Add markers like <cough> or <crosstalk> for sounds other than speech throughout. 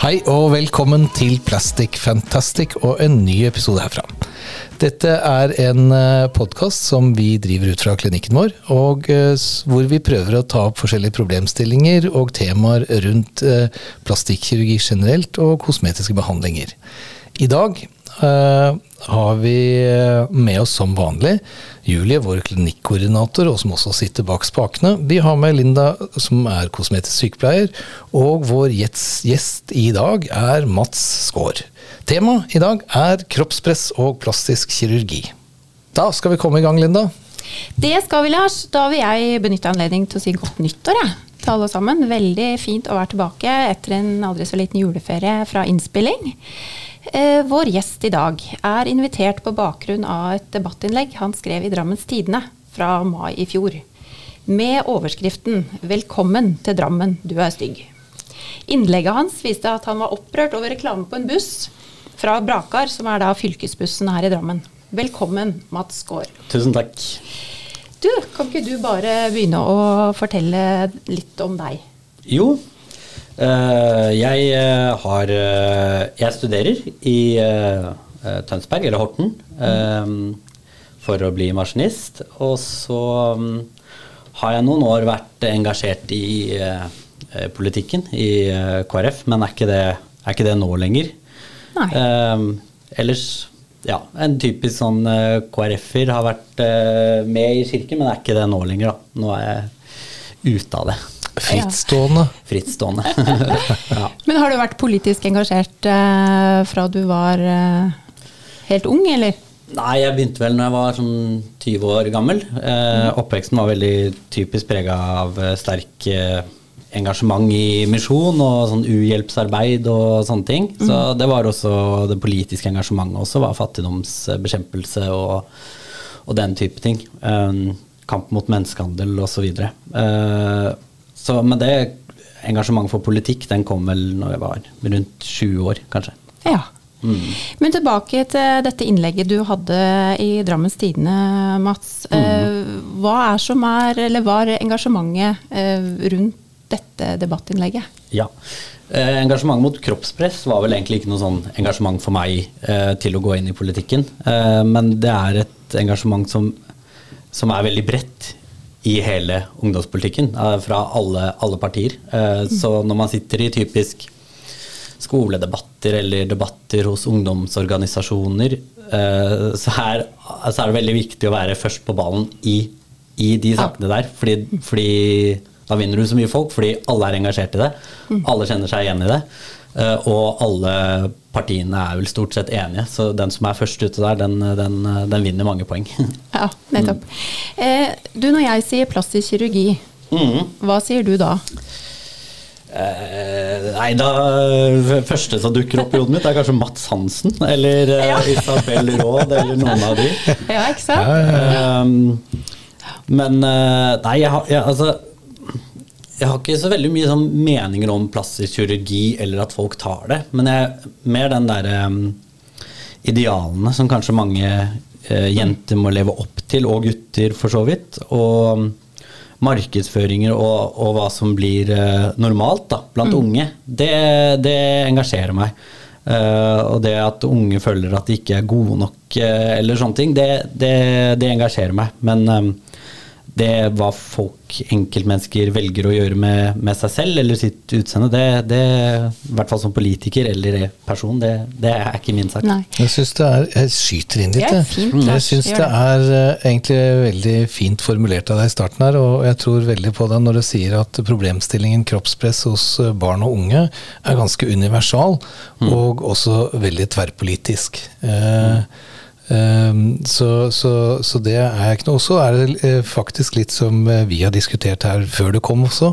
Hei og velkommen til Plastic Fantastic og en ny episode herfra. Dette er en podkast som vi driver ut fra klinikken vår, og eh, hvor vi prøver å ta opp forskjellige problemstillinger og temaer rundt eh, plastikkirurgi generelt og kosmetiske behandlinger. I dag eh, har vi eh, med oss som vanlig Julie, vår klinikkoordinator, og som også sitter bak spakene. Vi har med Linda, som er kosmetisk sykepleier, og vår gjest i dag er Mats Skaar. Temaet i dag er kroppspress og plastisk kirurgi. Da skal vi komme i gang, Linda. Det skal vi, Lars. Da vil jeg benytte anledning til å si godt nyttår jeg, til alle sammen. Veldig fint å være tilbake etter en aldri så liten juleferie fra innspilling. Eh, vår gjest i dag er invitert på bakgrunn av et debattinnlegg han skrev i Drammens Tidende fra mai i fjor. Med overskriften 'Velkommen til Drammen, du er stygg'. Innlegget hans viste at han var opprørt over reklame på en buss fra Brakar, som er da fylkesbussen her i Drammen. Velkommen, Mats Gaard. Tusen takk. Du, kan ikke du bare begynne å fortelle litt om deg? Jo, jeg eh, har eh, Jeg studerer i eh, eh, Tønsberg, eller Horten, eh, for å bli maskinist. Og så mm, har jeg noen år vært engasjert i eh, eh, politikken i eh, KrF, men er ikke det, er ikke det nå lenger. Nei. Eh, ellers, ja, en typisk sånn eh, KrF-er har vært eh, med i kirken, men er ikke det nå lenger, da. Nå er jeg ute av det. Frittstående. Frittstående. <laughs> ja. Men har du vært politisk engasjert eh, fra du var eh, helt ung, eller? Nei, jeg begynte vel når jeg var sånn 20 år gammel. Eh, oppveksten var veldig typisk prega av eh, sterk eh, engasjement i misjon og sånn uhjelpsarbeid og sånne ting. Så det var også det politiske engasjementet også, var fattigdomsbekjempelse og, og den type ting. Eh, kamp mot menneskehandel osv. Uh, så, men det engasjementet for politikk den kom vel når jeg var rundt 20 år, kanskje. Ja. Men tilbake til dette innlegget du hadde i Drammens Tidende, Mats. Eh, hva er som er, eller var engasjementet eh, rundt dette debattinnlegget? Ja. Eh, engasjement mot kroppspress var vel egentlig ikke noe sånn engasjement for meg eh, til å gå inn i politikken. Eh, men det er et engasjement som, som er veldig bredt i hele ungdomspolitikken, eh, fra alle, alle partier. Eh, så når man sitter i typisk skoledebatter eller debatter hos ungdomsorganisasjoner, eh, så er, så er det veldig viktig å være først på ballen i, i de sakene der. Fordi, fordi da vinner du så mye folk, fordi alle er engasjert i det. Alle kjenner seg igjen i det. Eh, Og alle partiene er vel stort sett enige, så den som er først ute der, den, den, den vinner mange poeng. <laughs> Ja, nettopp. Eh, du, når jeg sier plastisk kirurgi, hva sier du da? Eh, nei, da første som dukker opp i hodet mitt, er kanskje Mats Hansen. Eller eh, Ja. <laughs> Isabel Råd, eller noen av de. Ja, ikke sant? Eh, men nei, jeg har, altså, jeg har ikke så veldig mye sånn meninger om plastisk kirurgi eller at folk tar det. Men jeg, mer den derre um, idealene som kanskje mange uh, jenter må leve opp til, og gutter for så vidt. Og um, markedsføringer og, og hva som blir uh, normalt da, blant unge, det, det engasjerer meg. Uh, og det at unge føler at de ikke er gode nok, eller sånne ting, det, det, det engasjerer meg. Men eh, det hva folk, enkeltmennesker, velger å gjøre med, med seg selv eller sitt utseende, det, det, i hvert fall som politiker eller person, det, det er ikke min sak. Nei. Jeg syns det er Jeg skyter inn litt, jeg. fint, Jeg syns det er eh, egentlig veldig fint formulert av deg i starten her, og jeg tror veldig på det når du sier at problemstillingen kroppspress hos eh, barn og unge er ganske universal, og også veldig tverrpolitisk. Eh, Um, så, så, så det er ikke noe. Og så er det eh, faktisk litt som eh, vi har diskutert her før du kom også,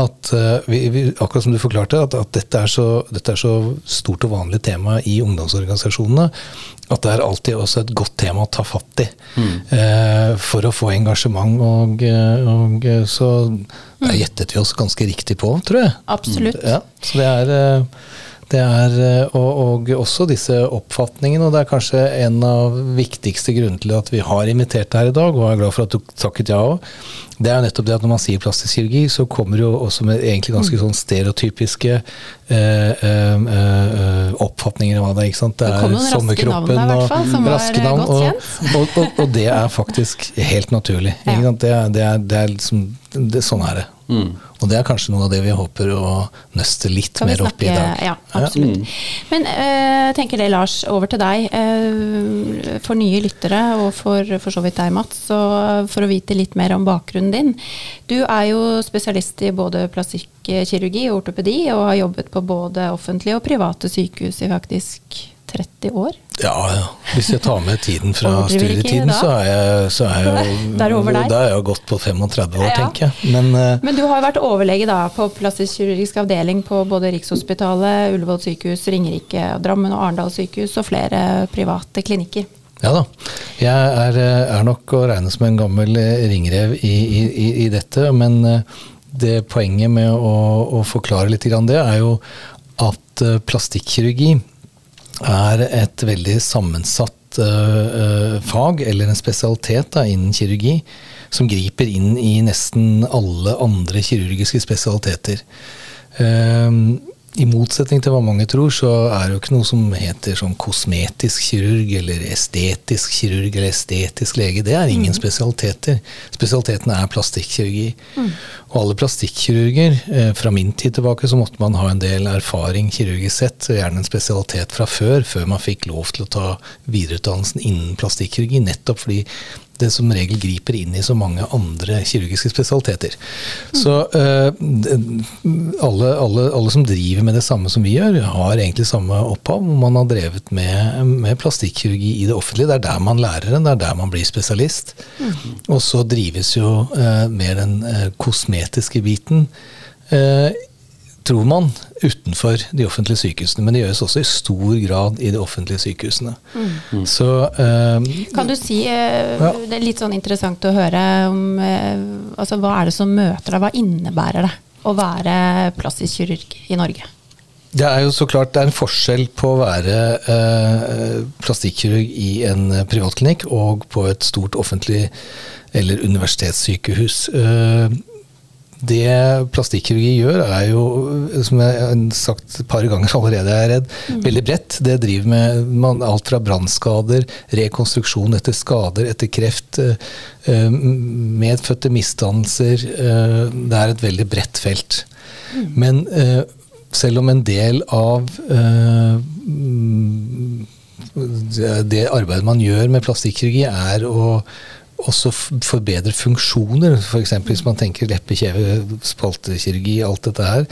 at eh, vi, vi, akkurat som du forklarte, at, at dette, er så, dette er så stort og vanlig tema i ungdomsorganisasjonene at det er alltid også et godt tema å ta fatt i eh, for å få engasjement. Og, og så der gjettet vi oss ganske riktig på, tror jeg. Absolutt. Ja, så det er, eh, Det er, eh, og, og også disse oppfatningene, og det er kanskje en av viktigste grunnene til at vi har invitert deg her i dag, og jeg er glad for at du takket ja òg. Det er jo nettopp det at når man sier plastisk kirurgi, så kommer det jo også med egentlig ganske sånn stereotypiske eh, eh, eh, oppfatninger av det ikke sant? Det Det er raske sommerkroppen navn der, i fall, som og raske eh, navn. godt Og, kjent. <laughs> og, og, og det er faktisk helt naturlig. Ja. Ikke sant? Det, er, det, er, det er liksom det, Sånn er det. Og det er kanskje noe av det vi håper å nøste litt mer opp i dag. Ja, absolutt. Men jeg tenker det, Lars, over til deg. Eh, for nye lyttere, og for, for så vidt deg, Mats, så for å vite litt mer om bakgrunnen din. Du er jo spesialist i både plastikkirurgi og ortopedi, og har jobbet på både offentlige og private sykehus i faktisk 30 år. Ja, ja. Hvis jeg tar med tiden fra studietiden, så er jeg, så er jeg jo <laughs> Da er jeg gått på 35 år, Ja. tenker jeg. Men uh, Men du har jo vært overlege da, på plastisk kirurgisk avdeling på både Rikshospitalet, Ullevål sykehus, Ringerike, Drammen og Arendal sykehus og flere private klinikker. Ja da. Jeg er, eh, er nok å regne som en gammel eh, ringrev i, i, i, dette, men eh, det poenget med å, å forklare litt det, er jo at plastikkirurgi er et veldig sammensatt fag, eller en spesialitet da, innen kirurgi, som griper inn i nesten alle andre kirurgiske spesialiteter. Ehm, I motsetning til hva mange tror, så er det jo ikke noe som heter sånn kosmetisk kirurg eller estetisk kirurg eller estetisk lege. Det er ingen spesialiteter. Spesialitetene er plastikkirurgi. Og alle plastikkirurger, eh, fra min tid tilbake, så måtte man ha en del erfaring kirurgisk sett, gjerne en spesialitet fra før, før man fikk lov til å ta videreutdannelsen innen plastikkirurgi, nettopp fordi det som regel griper inn i så mange andre kirurgiske spesialiteter. Så uh, alle, alle, alle som driver med det samme som vi gjør, har egentlig samme opphav. Man har drevet med, med plastikkirurgi i det offentlige. Det er der man lærer den, det er der man blir spesialist. Og så drives jo uh, mer den uh, kosmetiske biten. Tror man, utenfor de offentlige sykehusene. Men det gjøres også i stor grad i de offentlige sykehusene. Så eh, Kan du si, eh, Ja. det er litt sånn interessant å høre om eh, altså, hva er det som møter deg, hva innebærer det å være plastisk kirurg i Norge? Det er jo så klart det er en forskjell på å være eh, plastikkirurg i en privatklinikk og på et stort offentlig eller universitetssykehus. Eh, det plastikkirurgi gjør, er jo, som jeg har sagt et par ganger allerede, er redd, mm. veldig bredt. Det driver med man, alt fra brannskader, rekonstruksjon etter skader, etter kreft, eh, eh, medfødte misdannelser. eh, Det er et veldig bredt felt. Men eh, selv om en del av eh, mm, det- det arbeidet man gjør med plastikkirurgi, er å også forbedre funksjoner. F.eks. hvis man tenker leppe, kjeve, spaltekirurgi, alt dette her,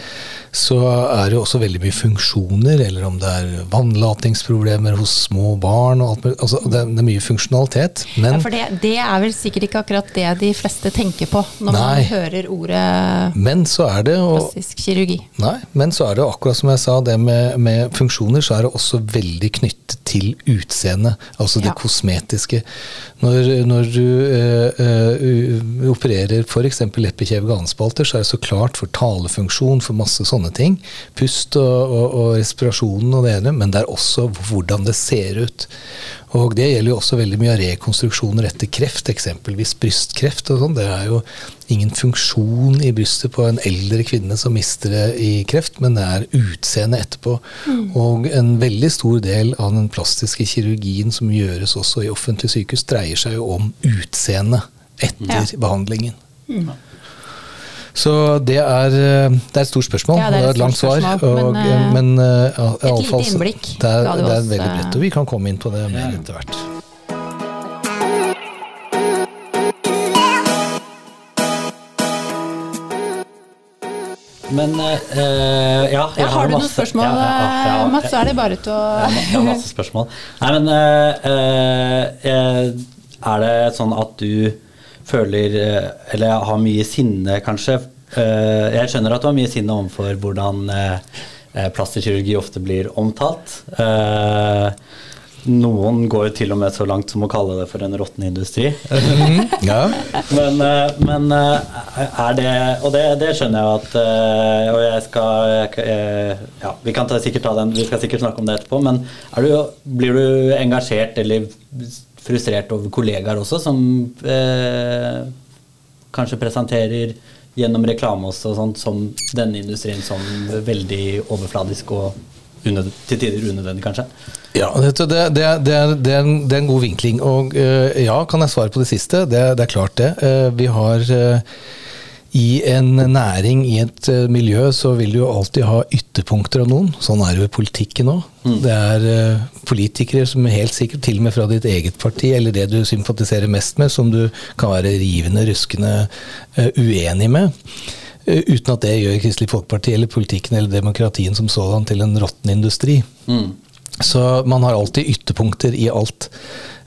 så er det også veldig mye funksjoner. Eller om det er vannlatingsproblemer hos små barn. Og alt, mulig. altså, det, er, mye funksjonalitet. Men Ja, for det, det er vel sikkert ikke akkurat det de fleste tenker på når Nei. man hører ordet Men så er det og, plastisk kirurgi. Nei, men så er det akkurat som jeg sa, det med, med funksjoner, så er det også veldig knyttet til utseende. Altså det Ja. kosmetiske. Når, når du eh, uh, opererer f.eks. leppekjeve ganespalter, så er det så klart for talefunksjon, for masse sånne ting. Pust og, og, og respirasjonen og det ene, men det er også hvordan det ser ut. Og det gjelder jo også veldig mye av rekonstruksjoner etter kreft, eksempelvis brystkreft og sånn. Det er jo ingen funksjon i brystet på en eldre kvinne som mister det i kreft, men det er utseendet etterpå. Og en veldig stor del av den plastiske kirurgien som gjøres også i offentlige sykehus, dreier seg jo om utseendet etter Ja. behandlingen. Så det er, eh, det er et stort spørsmål, Ja, og det er et langt svar. Og, men, eh, men eh, ja, i et lite innblikk Det er, ga du det er veldig bredt, og vi kan komme inn på det mer etter hvert. Men uh, ja, jeg Ja, har du noen spørsmål, ja, ja, ja, ja. Mats, så er det bare til å Jeg har masse spørsmål. Nei, men uh, eh, eh, Er det sånn at du føler eh, Eller har mye sinne, kanskje? Eh, jeg skjønner at du har mye sinne overfor hvordan eh, eh, plastisk kirurgi ofte blir omtalt. Noen går jo til og med så langt som å kalle det for en råtten industri. Ja. <laughs> Men, men er det Og det, det skjønner jeg at Og jeg skal Ja, vi kan ta, sikkert ta den, vi skal sikkert snakke om det etterpå, men du, blir du engasjert eller frustrert over kollegaer også, som eh, kanskje presenterer gjennom reklame også, og sånt, som denne industrien som veldig overfladisk og unød, til tider unødvendig, kanskje? Ja, det, det, det, er, det, er en, god vinkling. Og eh, ja, kan jeg svare på det siste? Det, det er klart det. Eh, vi har eh, i en næring, i et uh, miljø, så vil du jo alltid ha ytterpunkter av noen. Sånn er det jo i politikken òg. Mm. Det er uh, politikere som er helt sikkert, til og med fra ditt eget parti, eller det du sympatiserer mest med, som du kan være rivende, ruskende uh, uenig med. uten at det gjør Kristelig Folkeparti eller politikken eller demokratien som sådan til en råtten industri. Mm. Så man har alltid ytterpunkter i alt.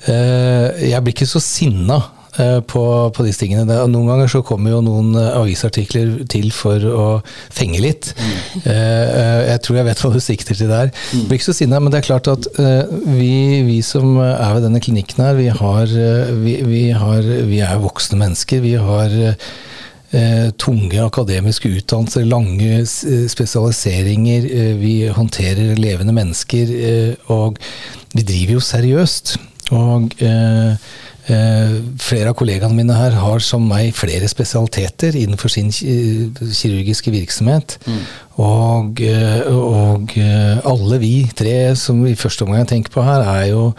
jeg blir ikke så sinna Eh, på, på, disse tingene. Det, noen ganger så kommer jo noen eh, avisartikler til for å fenge litt. Mm. Uh, jeg tror jeg vet hva du sikter til der. Mm. Blir ikke så sinna, men det er klart at vi, vi, som er ved denne klinikken her, vi, har, vi, vi, har, vi er voksne mennesker. Vi har tunge akademiske utdannelser, lange spesialiseringer. vi håndterer levende mennesker. og vi driver jo seriøst. Og Eh, flere av kollegaene mine her har som meg flere spesialiteter innenfor sin kirurgiske virksomhet. Mm. Og, eh, og, eh, alle vi tre som i første omgang jeg tenker på her, er jo,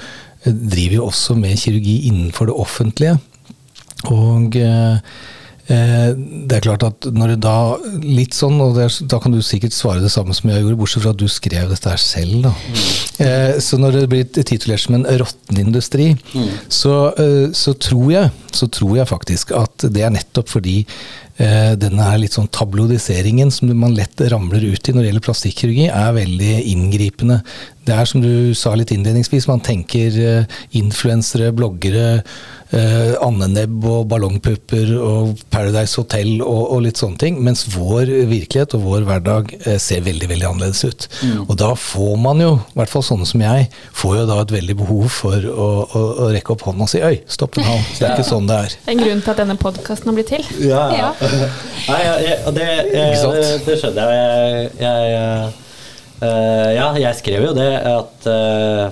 driver jo også med kirurgi innenfor det offentlige. Og Eh, det er klart at når du da Litt sånn, og er, da kan du sikkert svare det samme som jeg gjorde, bortsett fra at du skrev dette her selv, da. Mm. Eh, så når det blir titulert som en råtten industri, mm. så, eh, så, tror jeg, så tror jeg faktisk at det er nettopp fordi eh, denne her litt sånn tablodiseringen som man lett ramler ut i når det gjelder plastikkirurgi, er veldig inngripende. Det er som du sa litt innledningsvis, man tenker eh, influensere, bloggere eh, andenebb og ballongpupper og Paradise Hotel og, og, litt sånne ting. Mens vår virkelighet og vår hverdag eh, ser veldig veldig annerledes ut. Mm. Og da får man jo, i hvert fall sånne som jeg, får jo da et veldig behov for å, å, å rekke opp hånden og si øy, stopp en halv. Det er ikke sånn det er. En grunn til at denne podkasten har blitt til. Ja, ja. <laughs> Nei, ja, det, jeg, det, det, skjønner jeg. jeg Uh, ja, jeg skrev jo det at, uh,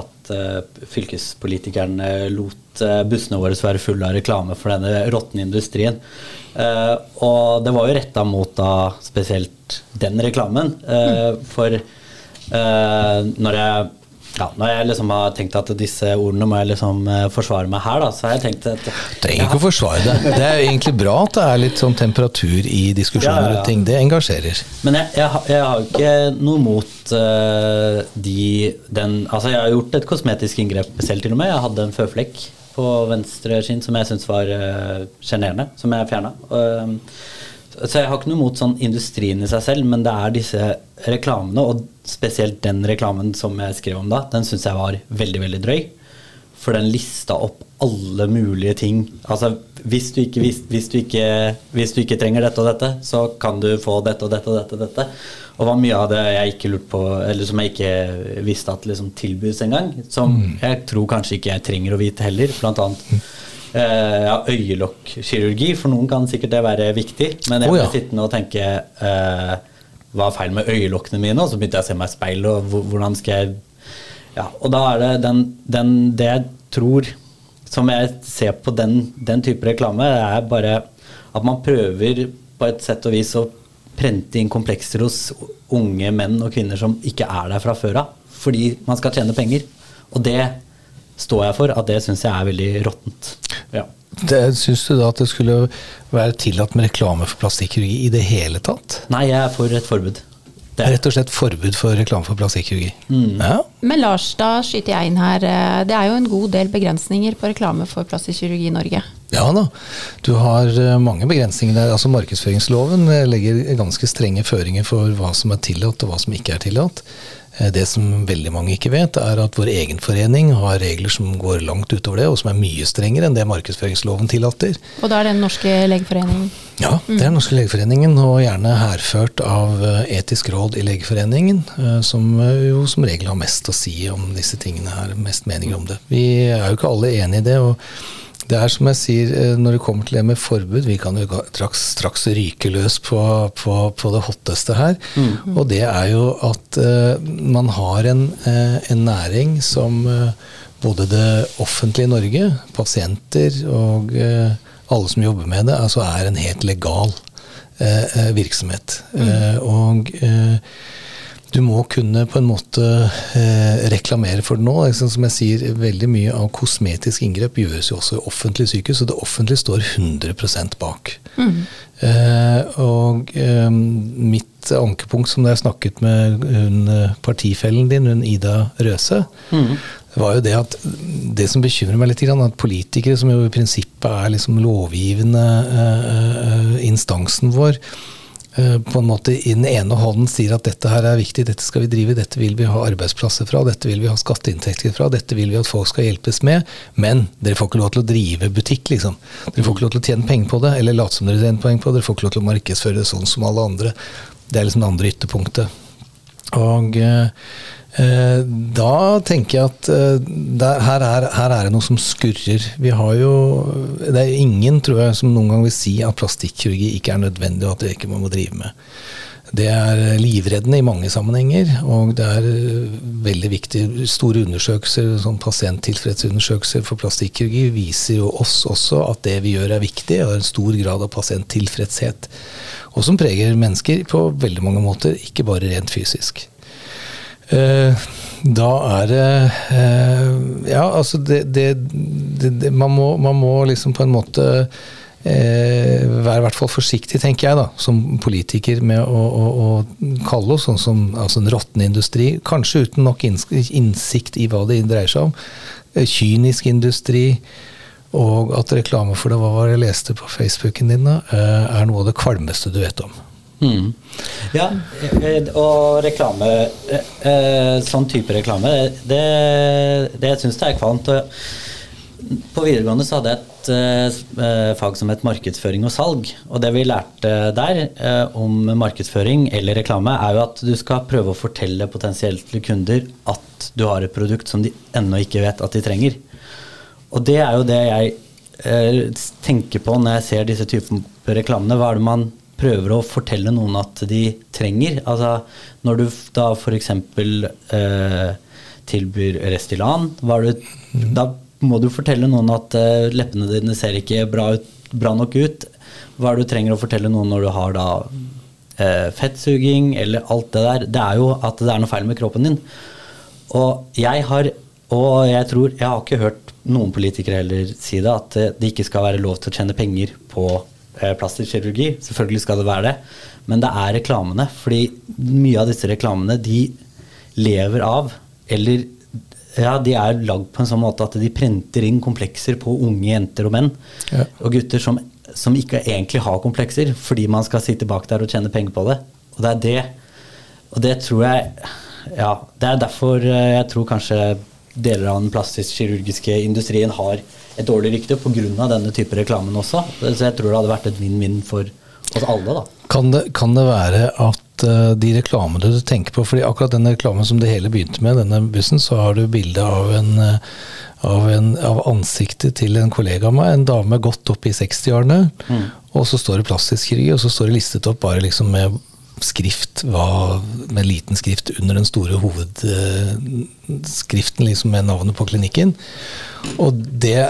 at uh, fylkespolitikeren lot bussene våre være fulle av reklame for denne råtne industrien. Og det var jo retta mot da spesielt den reklamen. Uh, for når jeg ja, når jeg liksom har tenkt at disse ordene må jeg liksom forsvare meg her, da, så har jeg tenkt at Trenger ikke å forsvare det. Det er egentlig bra at det er litt sånn temperatur i diskusjoner ja, ja, ja. ting. Det engasjerer. Men jeg, jeg, jeg har ikke noe mot uh, de den Altså, jeg har gjort et kosmetisk inngrep selv, til og med. Jeg hadde en føflekk på venstre skinn som jeg syntes var eh, sjenerende, uh, som jeg fjerna. Uh, så jeg har ikke noe mot sånn industrien i seg selv, men det er disse reklamene, og spesielt den reklamen som jeg skrev om da, den syns jeg var veldig, veldig drøy. For den lista opp alle mulige ting. Altså, hvis du, ikke, hvis, hvis, du ikke, hvis du ikke trenger dette og dette, så kan du få dette og dette og dette. og dette. Og var mye av det jeg ikke lurte på, eller som jeg ikke visste at liksom tilbys engang. Som mm. jeg tror kanskje ikke jeg trenger å vite heller. Blant annet. Eh, ja, øyelokkirurgi. For noen kan sikkert det være viktig. Men jeg ble oh, sittende og tenke eh, hva er feil med øyelokkene mine? Og så begynte jeg å se meg i speilet, og hvordan skal jeg Ja, og da er det den, den, det jeg tror Som jeg ser på den, den type reklame, er bare at man prøver på et sett og vis å prente inn komplekser hos unge menn og kvinner som ikke er der fra før av. Fordi man skal tjene penger. Og det står jeg for, at det syns jeg er veldig råttent. Ja. Syns du da at det skulle være tillatt med reklame for plastikkirurgi i det hele tatt? Nei, jeg er for et forbud. Det er rett og slett forbud for reklame for plastikkirurgi. Mm. Ja. Men Lars, da skyter jeg inn her. Det er jo en god del begrensninger på reklame for plastikkirurgi i Norge. Ja da, du har eh, mange begrensninger der. Altså Markedsføringsloven eh, legger ganske strenge føringer for hva som er tillatt og hva som ikke er tillatt. Eh, det som veldig mange ikke vet, er at vår egen forening har regler som går langt utover det, og som er mye strengere enn det markedsføringsloven tillater. Og da er det Den norske legeforeningen? Ja, det er Den norske legeforeningen, og gjerne hærført av Etisk råd i Legeforeningen, som jo som regel har mest å si om disse tingene her, mest meninger om det. Vi er jo ikke alle enig i det. og det er som jeg sier, eh, når det kommer til det med forbud, vi kan jo straks, straks ryke løs på, på, på, det hotteste her. Mm. Og det er jo at uh, man har en, uh, en, næring som uh, både det offentlige Norge, pasienter og alle som jobber med det, altså er en helt legal virksomhet. Mm. og du må kunne på en måte eh, reklamere for det nå. Som jeg sier, Veldig mye av kosmetisk inngrep gjøres jo også i offentlige sykehus, og det offentlige står 100 bak. Mm. Eh, og eh, mitt ankepunkt, som jeg snakket med hun, eh, partifellen din, hun Ida Røse, mm. var jo det at det som bekymrer meg litt, at politikere, som jo i prinsippet er liksom lovgivende eh, eh, instansen vår, på en måte i den ene hånden sier at dette her er viktig, dette skal vi drive, dette vil vi ha arbeidsplasser fra, dette vil vi ha skatteinntekter fra, dette vil vi at folk skal hjelpes med, men dere får ikke lov til å drive butikk, liksom. Dere får ikke lov til å tjene penger på det, eller late som dere tjener penger på det, dere får ikke lov til å markedsføre det sånn som alle andre. Det er liksom det andre ytterpunktet. Og eh, Eh, da tenker jeg at eh, der, her, er, her, er, det noe som skurrer. Vi har jo Det er ingen, tror jeg, som noen gang vil si at plastikkirurgi ikke er nødvendig, og at det ikke man må drive med. Det er livreddende i mange sammenhenger, og det er eh, veldig viktig. Store undersøkelser, sånn pasienttilfredsundersøkelser for plastikkirurgi viser jo oss også at det vi gjør er viktig, og har en stor grad av pasienttilfredshet. Og som preger mennesker på veldig mange måter, ikke bare rent fysisk. Eh, da er det eh, Ja, altså det, det, det man, må, man, må, liksom på en måte eh, være i hvert fall forsiktig, tenker jeg, da, som politiker, med å, å, å kalle oss sånn som altså en råtten industri. Kanskje uten nok innsikt i hva det dreier seg om. Kynisk industri. Og at reklame for det, hva var det jeg leste på Facebooken din, da, er noe av det kvalmeste du vet om. Mm. Ja, eh, og reklame eh, eh, Sånn type reklame, det, det jeg syns det er kvalmt. På videregående så hadde jeg et fag som het markedsføring og salg. Og det vi lærte der om markedsføring eller reklame, er jo at du skal prøve å fortelle potensielt kunder at du har et produkt som de ennå ikke vet at de trenger. Og det er jo det jeg tenker på når jeg ser disse typer reklamene. Hva er det man prøver å fortelle noen at de trenger. Altså når du da f.eks. Eh, tilbyr Restylan, mm. da må du fortelle noen at eh, leppene dine ser ikke bra, ut, bra, nok ut. Hva er det du trenger å fortelle noen når du har da eh, fettsuging eller alt det der? Det er jo at det er noe feil med kroppen din. Og jeg har, og jeg tror Jeg har ikke hørt noen politikere heller si det, at det ikke skal være lov til å tjene penger på Eh, plastisk kirurgi. Selvfølgelig skal det være det. Men det er reklamene. Fordi mye av disse reklamene de lever av, eller ja, de er lagd på en sånn måte at de printer inn komplekser på unge jenter og menn ja. og gutter som, som, ikke egentlig har komplekser, fordi man skal sitte bak der og tjene penger på det. Og det er det. Og det tror jeg Ja, det er derfor eh, jeg tror kanskje deler av den plastisk-kirurgiske industrien har et dårlig rykte pga. denne type reklamen også. Så jeg tror det hadde vært et vinn-vinn for oss alle. da. Kan det, kan det være at uh, de reklamene du tenker på fordi akkurat den reklamen som det hele begynte med, denne bussen, så har du bilde av en uh, av, en, av, ansiktet til en kollega av meg, en dame godt opp i 60-årene. Mm. Og så står det plastisk krig og så står det listet opp bare liksom med skrift var med liten skrift under den store hovedskriften liksom med navnet på klinikken. Og det,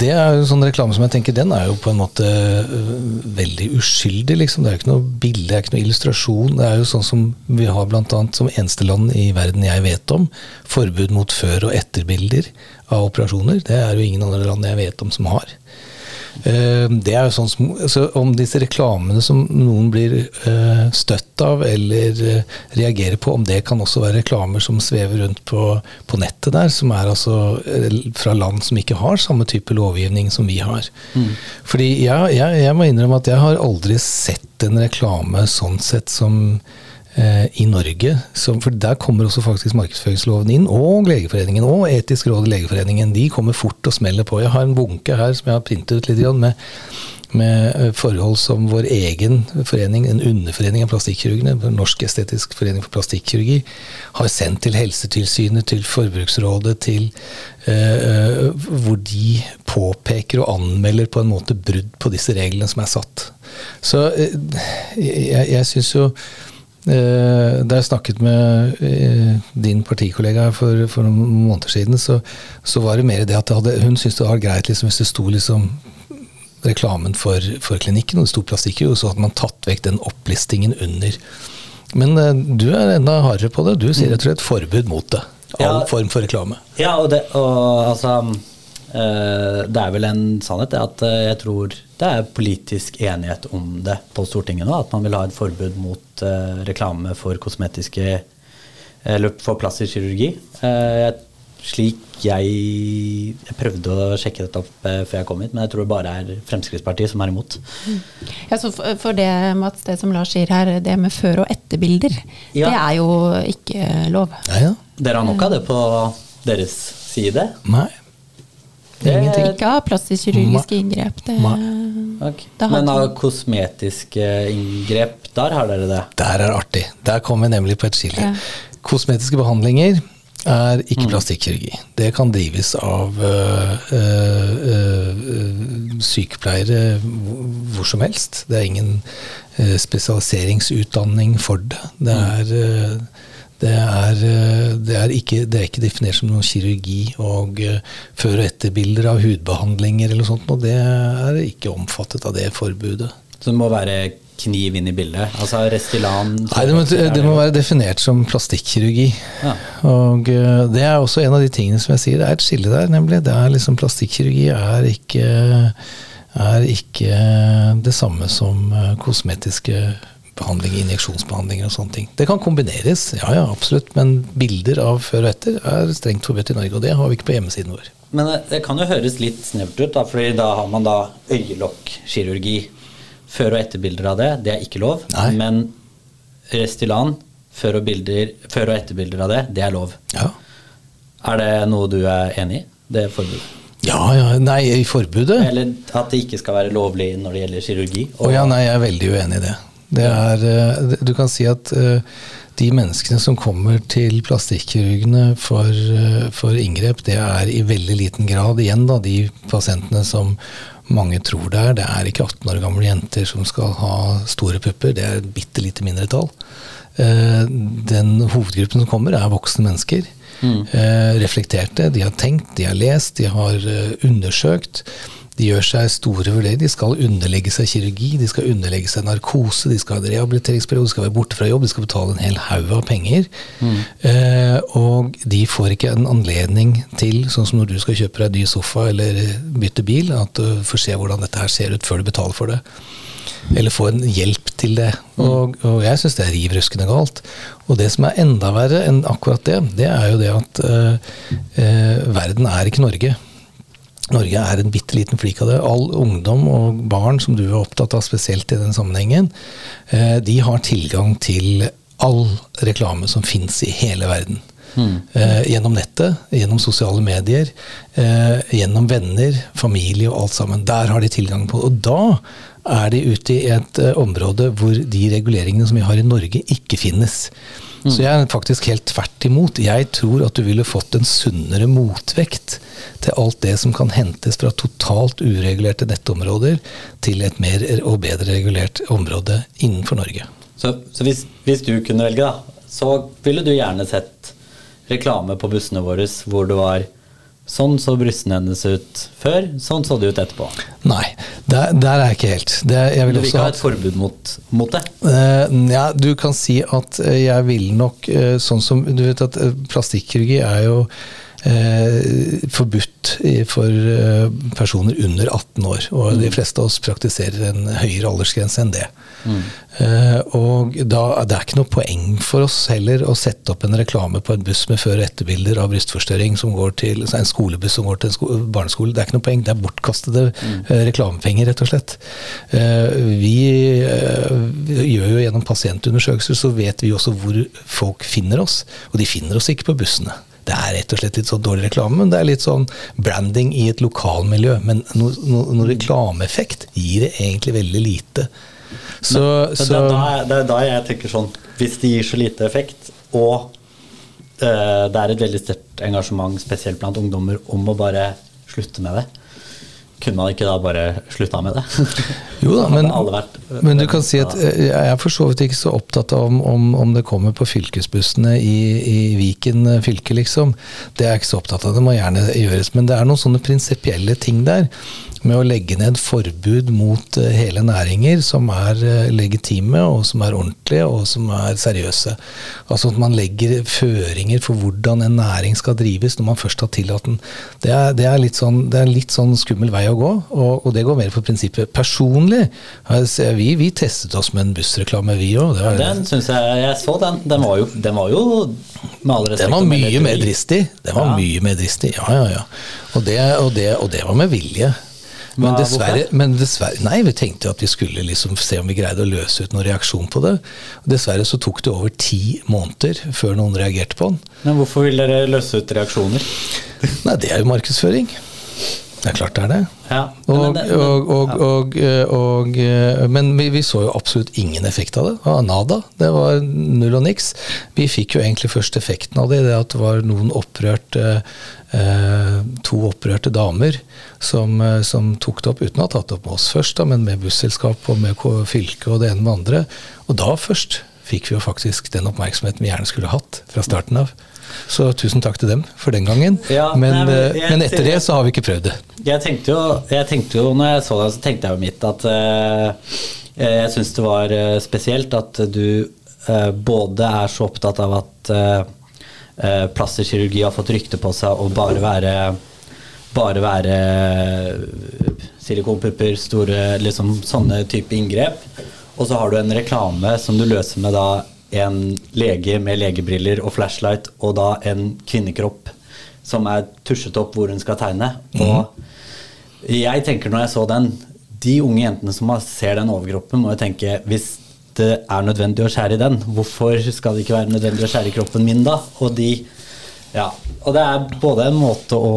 det er jo sånn reklame som jeg tenker, den er jo på en måte øh, veldig uskyldig. liksom. Det er jo ikke noe bilde, det er ikke noe illustrasjon. Det er jo sånn som vi har annet som eneste land i verden jeg vet om, forbud mot før- og etterbilder av operasjoner. Det er jo ingen andre land jeg vet om som har. Eh, det er jo sånn som, så Om disse reklamene som noen blir eh, støtt av eller eh, reagerer på, om det kan også være reklamer som svever rundt på, på nettet der, som er altså fra land som ikke har samme type lovgivning som vi har. Mm. Fordi jeg, jeg, jeg må innrømme at jeg har aldri sett en reklame sånn sett som i Norge. For der kommer også faktisk markedsføringsloven inn, og Legeforeningen og Etisk råd i Legeforeningen. De kommer fort og smeller på. Jeg har en bunke her som jeg har printet ut litt med, med eh, forhold som vår egen forening, en underforening av plastikkirurgene, Norsk estetisk forening for plastikkirurgi, har sendt til Helsetilsynet, til Forbruksrådet, til uh, hvor de påpeker og anmelder på en måte brudd på disse reglene som er satt. Så uh, jeg, jeg syns jo Eh, da jeg snakket med eh, din partikollega for, for noen måneder siden, så, så, var det mer det at det hadde, hun syntes det var greit liksom, hvis det sto liksom reklamen for, for, klinikken, og det sto plastikker, og så hadde man tatt vekk den opplistingen under. Men eh, du er enda hardere på det. Du sier rett og slett forbud mot det. All ja, form for reklame. Ja, og, det, og altså Det er vel en sannhet, at jeg tror det er politisk enighet om det på Stortinget nå. At man vil ha et forbud mot uh, reklame for kosmetiske Eller for plastisk kirurgi. Slik jeg Jeg prøvde å sjekke dette opp før jeg kom hit, men jeg tror det bare er Fremskrittspartiet som er imot. Ja, så for, for det, Mats, det som Lars sier her, det med før- og etterbilder, ja. det er jo ikke lov. Ja, ja. Dere har nok av det på deres side? Nei. Det er ingenting. Ikke av plastisk kirurgiske inngrep. Det, okay. Men av kosmetiske inngrep, der har dere det? Der er det artig. Der kommer vi nemlig på et skille. Ja. Kosmetiske behandlinger er ikke mm. plastikkirurgi. Det kan drives av øh, øh, sykepleiere hvor som helst. Det er ingen øh, spesialiseringsutdanning for det. Det mm. er det er, eh, det, er ikke, det er, ikke, definert som noen kirurgi og uh, før- og etterbilder av hudbehandlinger eller noe sånt, og det er ikke omfattet av det forbudet. Så det må være kniv inn i bildet? Altså Restylan Nei, det må, det må, være definert som plastikkirurgi. Ja. Og uh, det er også en av de tingene som jeg sier, det er et skille der, nemlig. Det er liksom Plastikkirurgi er ikke, er ikke det samme som kosmetiske behandling, injeksjonsbehandlinger og sånne ting. Det kan kombineres, ja ja, absolutt, men bilder av før og etter er strengt forbudt i Norge, og det har vi ikke på hjemmesiden vår. Men det kan jo høres litt snevert ut, da, fordi da har man da øyelokkirurgi. Før- og etterbilder av det, det er ikke lov. Nei. Men Restylan, før- og, bilder, før- og etterbilder av det, det er lov. Ja. Er det noe du er enig i? Det forbudet? Ja, ja, nei, i forbudet? Eller at det ikke skal være lovlig når det gjelder kirurgi? Å oh, ja, nei, jeg er veldig uenig i det. Det er, eh, du kan si at eh, de menneskene som kommer til plastikkirurgene for, eh, for, inngrep, det er i veldig liten grad igjen da, de pasientene som mange tror det er. Det er ikke 18 år gamle jenter som skal ha store pupper, det er et bitte lite mindretall. Den hovedgruppen som kommer, er voksne mennesker. Mm. Reflekterte. De har tenkt, de har lest, de har undersøkt. De gjør seg store vurderinger. De skal underlegge seg kirurgi, de skal underlegge seg narkose, de skal ha en rehabiliteringsperiode, de skal være borte fra jobb, de skal betale en hel haug av penger. Mm. Eh, og de får ikke en anledning til, sånn som når du skal kjøpe deg ny sofa eller bytte bil, at du får se hvordan dette her ser ut før du betaler for det. Eller få en hjelp til det. Mm. Og, og jeg syns det er riv ruskende galt. Og det som er enda verre enn akkurat det, det er jo det at eh, eh, verden er ikke Norge. Norge er en bitte liten flik av det. All ungdom og barn som du er opptatt av spesielt i den sammenhengen, eh, de har tilgang til all reklame som fins i hele verden. Mm. Gjennom nettet, gjennom sosiale medier, eh, gjennom venner, familie og alt sammen. Der har de tilgang på. Og da er de ute i et område hvor de reguleringene som vi har i Norge, ikke finnes. Mm. Så jeg er faktisk helt tvert imot. Jeg tror at du ville fått en sunnere motvekt til alt det som kan hentes fra totalt uregulerte nettområder til et mer og bedre regulert område innenfor Norge. Så, så hvis, hvis, du kunne velge, da, så ville du gjerne sett reklame på bussene våre hvor det var Sånn så brystene hennes ut før, sånn så det ut etterpå. Nei, der, der er jeg ikke helt. Det, jeg vil du vil ikke ha et forbud mot, mot det? Uh, ja, du kan si at jeg vil nok uh, sånn som Du vet at plastikkirurgi er jo eh, forbudt for eh, personer under 18 år. Og de fleste av oss praktiserer en høyere aldersgrense enn det. Eh, og da, det er ikke noe poeng for oss heller å sette opp en reklame på en buss med før- og etterbilder av brystforstørring som går til altså en skolebuss som går til en sko barneskole. Det er ikke noe poeng, det er bortkastede eh, reklamepenger, rett og slett. Uh, vi, vi gjør jo gjennom pasientundersøkelser, så vet vi også hvor folk finner oss. Og de finner oss ikke på bussene. Det er rett og slett litt sånn dårlig reklame, men det er litt sånn branding i et lokalmiljø. Men noen no, no reklameeffekt gir det egentlig veldig lite. Så, men, så det, er da, det er da jeg tenker sånn Hvis det gir så lite effekt, og uh, det er et veldig sterkt engasjement, spesielt blant ungdommer, om å bare slutte med det, kunne man ikke da bare slutta med det? <laughs> Jo da, <laughs> men, vært, men du kan si at eh, jeg er for så vidt ikke så opptatt av om, om, om det kommer på fylkesbussene i, i Viken eh, fylke, liksom. Det er jeg ikke så opptatt av, det må gjerne gjøres. Men det er noen sånne prinsipielle ting der. Med å legge ned forbud mot eh, hele næringer som er eh, legitime, og som er ordentlige, og som er seriøse. Altså at man legger føringer for hvordan en næring skal drives når man først har tillatt den. Det er, det er, litt, sånn, det er litt sånn skummel vei å gå, og, og det går mer for prinsippet. Personlig har vi, vi testet oss med en bussreklame, vi òg. Den syns jeg Jeg så den. Den var jo, den var jo med all respekt Den var mye mer dristig. Den var Ja. mye mer dristig, ja, ja, ja. Og det, og det, og det var med vilje. Men dessverre, men dessverre Nei, vi tenkte at vi skulle liksom se om vi greide å løse ut noen reaksjon på det. Dessverre så tok det over ti måneder før noen reagerte på den. Men hvorfor vil dere løse ut reaksjoner? <laughs> Nei, det er jo markedsføring. Det er klart det er det. Ja, men Og, og, og, vi, vi så jo absolutt ingen effekt av det. Av nada. Det var null og niks. Vi fikk jo egentlig først effekten av det, det at det var noen opprørte eh, To opprørte damer som, eh, som tok det opp, uten å ha tatt det opp med oss først, da, men med busselskap og med fylke og det ene med andre. Og da først fikk vi jo faktisk den oppmerksomheten vi gjerne skulle hatt fra starten av. Så tusen takk til dem for den gangen. Ja, men, nei, men eh, jeg- men etter det så har vi ikke prøvd det. Jeg tenkte jo, jeg tenkte jo når jeg så det, så tenkte jeg jo mitt at uh, jeg syns det var eh, spesielt at du uh, både er så opptatt av at uh, plastikkirurgi har fått rykte på seg å bare være bare være eh, silikonpupper, store liksom sånne type inngrep. Og så har du en reklame som du løser med da en lege med legebriller og flashlight, og da en kvinnekropp som er tusjet opp hvor hun skal tegne. Og jeg tenker når jeg så den, de unge jentene som ser den overkroppen, må jo tenke hvis det er nødvendig å skjære i den, hvorfor skal det ikke være nødvendig å skjære i kroppen min da? Og de ja, og det er både en måte å,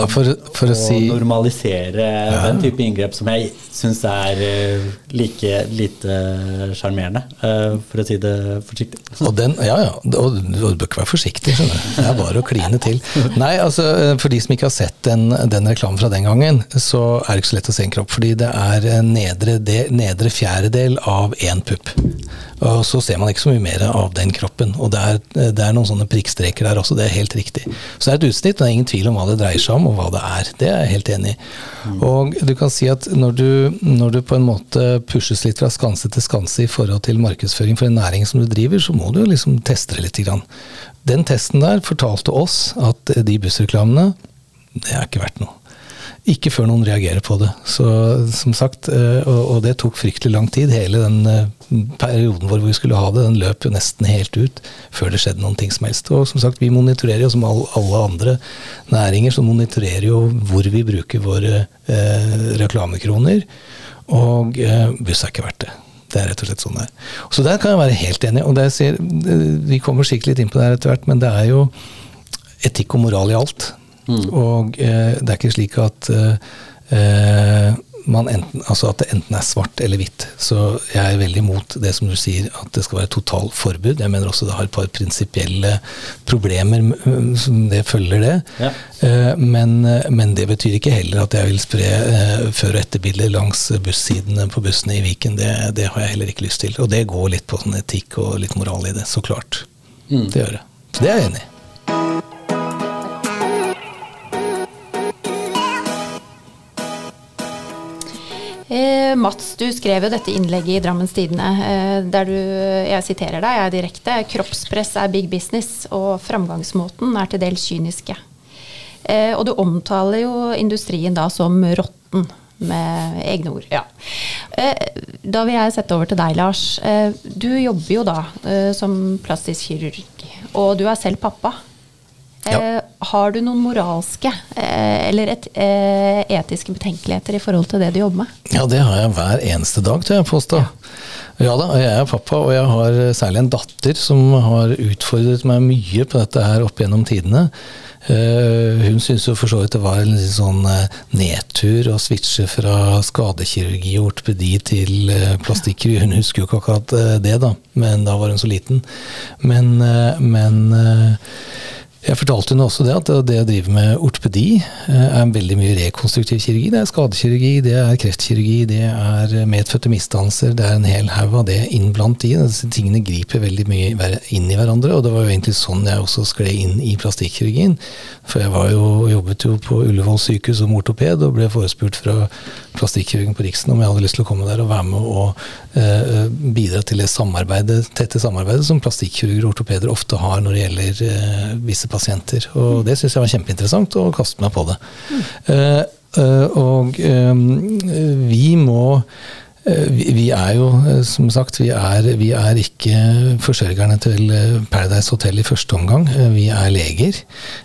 Ja, for- for å si- normalisere den type inngrep som jeg syns er eh, like lite sjarmerende, eh, for å si det forsiktig. Og den, ja, ja, og du bør ikke være forsiktig, skjønner du. Det er bare å kline til. Nei, altså, for de som ikke har sett den, den reklamen fra den gangen, så er det ikke så lett å se en kropp. Fordi det er en nedre, del, nedre fjerdedel av én pupp. Og så ser man ikke så mye mer av den kroppen. Og det er, det er noen sånne prikkstreker der også, det er helt riktig. Så det er et utsnitt, og det er ingen tvil om hva det dreier seg om, og hva det er. Det er jeg helt enig i. Og du kan si at når du, når du på en måte pushes litt fra skanse til skanse i forhold til markedsføring for en næring som du driver, så må du jo liksom teste det litt. Grann. Den testen der fortalte oss at de bussreklamene, det er ikke verdt noe. Ikke før noen reagerer på det. Så som sagt, eh, og, og det tok fryktelig lang tid. Hele den perioden vår hvor vi skulle ha det, den løp jo nesten helt ut før det skjedde noen ting som helst. Og som sagt, vi monitorerer jo som all, alle andre næringer, så monitorerer jo hvor vi bruker våre eh, reklamekroner. Og eh, buss er ikke verdt det. Det er rett og slett sånn det er. Så der kan jeg være helt enig. og sier, eh, Vi kommer sikkert litt inn på det her etter hvert, men det er jo etikk og moral i alt. Og eh, det er ikke slik at eh, eh, man enten, altså at det enten er svart eller hvitt. Så jeg er veldig imot det som du sier, at det skal være totalforbud. Jeg mener også det har et par prinsipielle problemer som det følger det. Ja. Eh, Men, eh, men det betyr ikke heller at jeg vil spre før- og etterbilder langs bussidene på bussene i Viken. Det, det har jeg heller ikke lyst til. Og det går litt på sånn etikk og litt moral i det, så klart. Det gjør det. Så det er jeg enig i. Eh, Mats, du skrev jo dette innlegget i Drammens Tidende, eh, der du, jeg siterer deg, jeg er direkte, kroppspress er big business, og framgangsmåten er til dels kyniske. Eh, og du omtaler jo industrien da som råtten, med egne ord. Ja. Eh, da vil jeg sette over til deg, Lars. Eh, du jobber jo da eh, som plastisk kirurg, og du er selv pappa. Ja. Eh, har du noen moralske eh, eller et, eh, etiske betenkeligheter i forhold til det du jobber med? Ja, det har jeg hver eneste dag, tør jeg påstå. Ja da, jeg er pappa, og jeg har særlig en datter som har utfordret meg mye på dette her opp gjennom tidene. Hun syntes jo for så vidt det var en sånn nedtur å switche fra skadekirurgi og ortopedi til plastikkirurgi. Hun husker jo ikke akkurat det, da, men da var hun så liten. Men, men jeg fortalte henne også det at det å drive med ortopedi eh, er veldig mye rekonstruktiv kirurgi. Det er skadekirurgi, det er kreftkirurgi, det er medfødte misdannelser. Det er en hel haug av det innblant i. Disse tingene griper veldig mye inn i hverandre. Og det var jo egentlig sånn jeg også skled inn i plastikkirurgien. For jeg var jo, jobbet jo på Ullevål sykehus som ortoped og ble forespurt fra plastikkirurgen på Riksen om jeg hadde lyst til å komme der og være med og bidra til det samarbeidet, tette samarbeidet som plastikkirurger og ortopeder ofte har når det gjelder eh, visse pasienter. Og det syns jeg var kjempeinteressant, og kastet meg på det. Eh, eh, og eh, vi må eh, vi vi er jo, eh, som sagt, vi er, vi er ikke forsørgerne til eh, Paradise Hotel i første omgang. Eh, Vi er leger.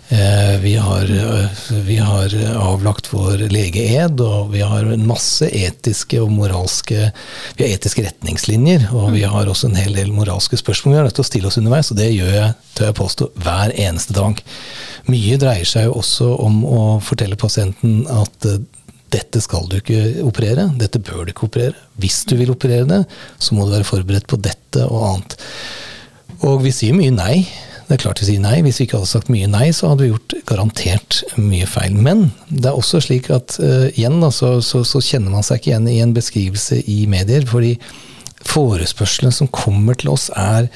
Eh, Vi har, eh, vi har avlagt vår legeed, og vi har en masse etiske og moralske Vi har etiske retningslinjer, og vi har også en hel del moralske spørsmål vi er nødt til å stille oss underveis, og det gjør jeg, tør jeg påstå, hver eneste dag. Mye dreier seg jo også om å fortelle pasienten at eh, dette skal du ikke operere, dette bør du ikke operere. Hvis du vil operere det, så må du være forberedt på dette og annet. Og vi sier mye nei. Det er klart vi sier nei. Hvis vi ikke hadde sagt mye nei, så hadde vi gjort garantert mye feil. Men det er også slik at uh, igjen da, så, så, så kjenner man seg ikke igjen i en beskrivelse i medier. fordi forespørslene som kommer til oss, er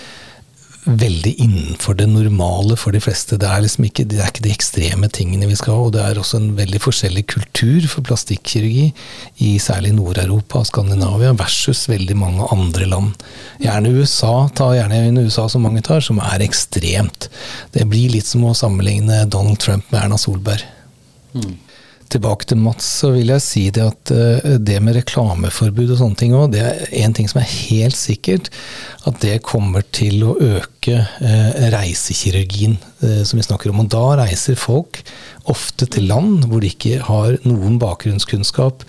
veldig innenfor det normale for de fleste. Det er liksom ikke, det er ikke de ekstreme tingene vi skal ha, og det er også en veldig forskjellig kultur for plastikkirurgi i særlig Nord-Europa og Skandinavia versus veldig mange andre land. Gjerne USA, ta gjerne inn USA som mange tar, som er ekstremt. Det blir litt som å sammenligne Donald Trump med Erna Solberg. Tilbake til Mats, så vil jeg si det at eh, det med reklameforbud og sånne ting òg, det er en ting som er helt sikkert. At det kommer til å øke eh, reisekirurgien eh, som vi snakker om. Og da reiser folk ofte til land hvor de ikke har noen bakgrunnskunnskap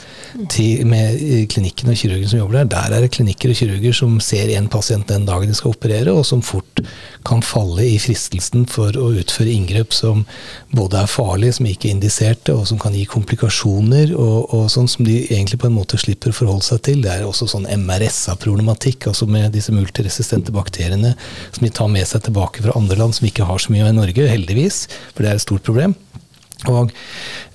til, med eh, klinikken og kirurgen som jobber der. Der er det klinikker og kirurger som ser en pasient den dagen de skal operere, og som fort kan falle i fristelsen for å utføre inngrep som både er farlige, som ikke er indiserte, og som kan gi komplikasjoner, og, og sånn som de egentlig på en måte slipper å forholde seg til. Det er også sånn MRSA-problematikk, altså med disse multiresistente bakteriene som de tar med seg tilbake fra andre land som ikke har så mye av i Norge, heldigvis, for det er et stort problem. Og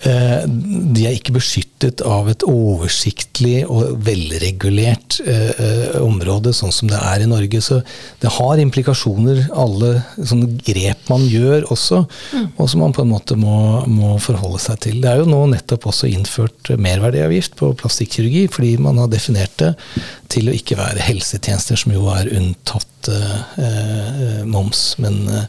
eh, de er ikke beskyttet av et oversiktlig og velregulert eh, eh, område, sånn som det er i Norge. Så det har implikasjoner, alle sånne grep man gjør også, og som man på en måte må, må forholde seg til. Det er jo nå nettopp også innført merverdiavgift på plastikkirurgi, fordi man har definert det til å ikke være helsetjenester, som jo er unntatt eh, eh, moms. men eh,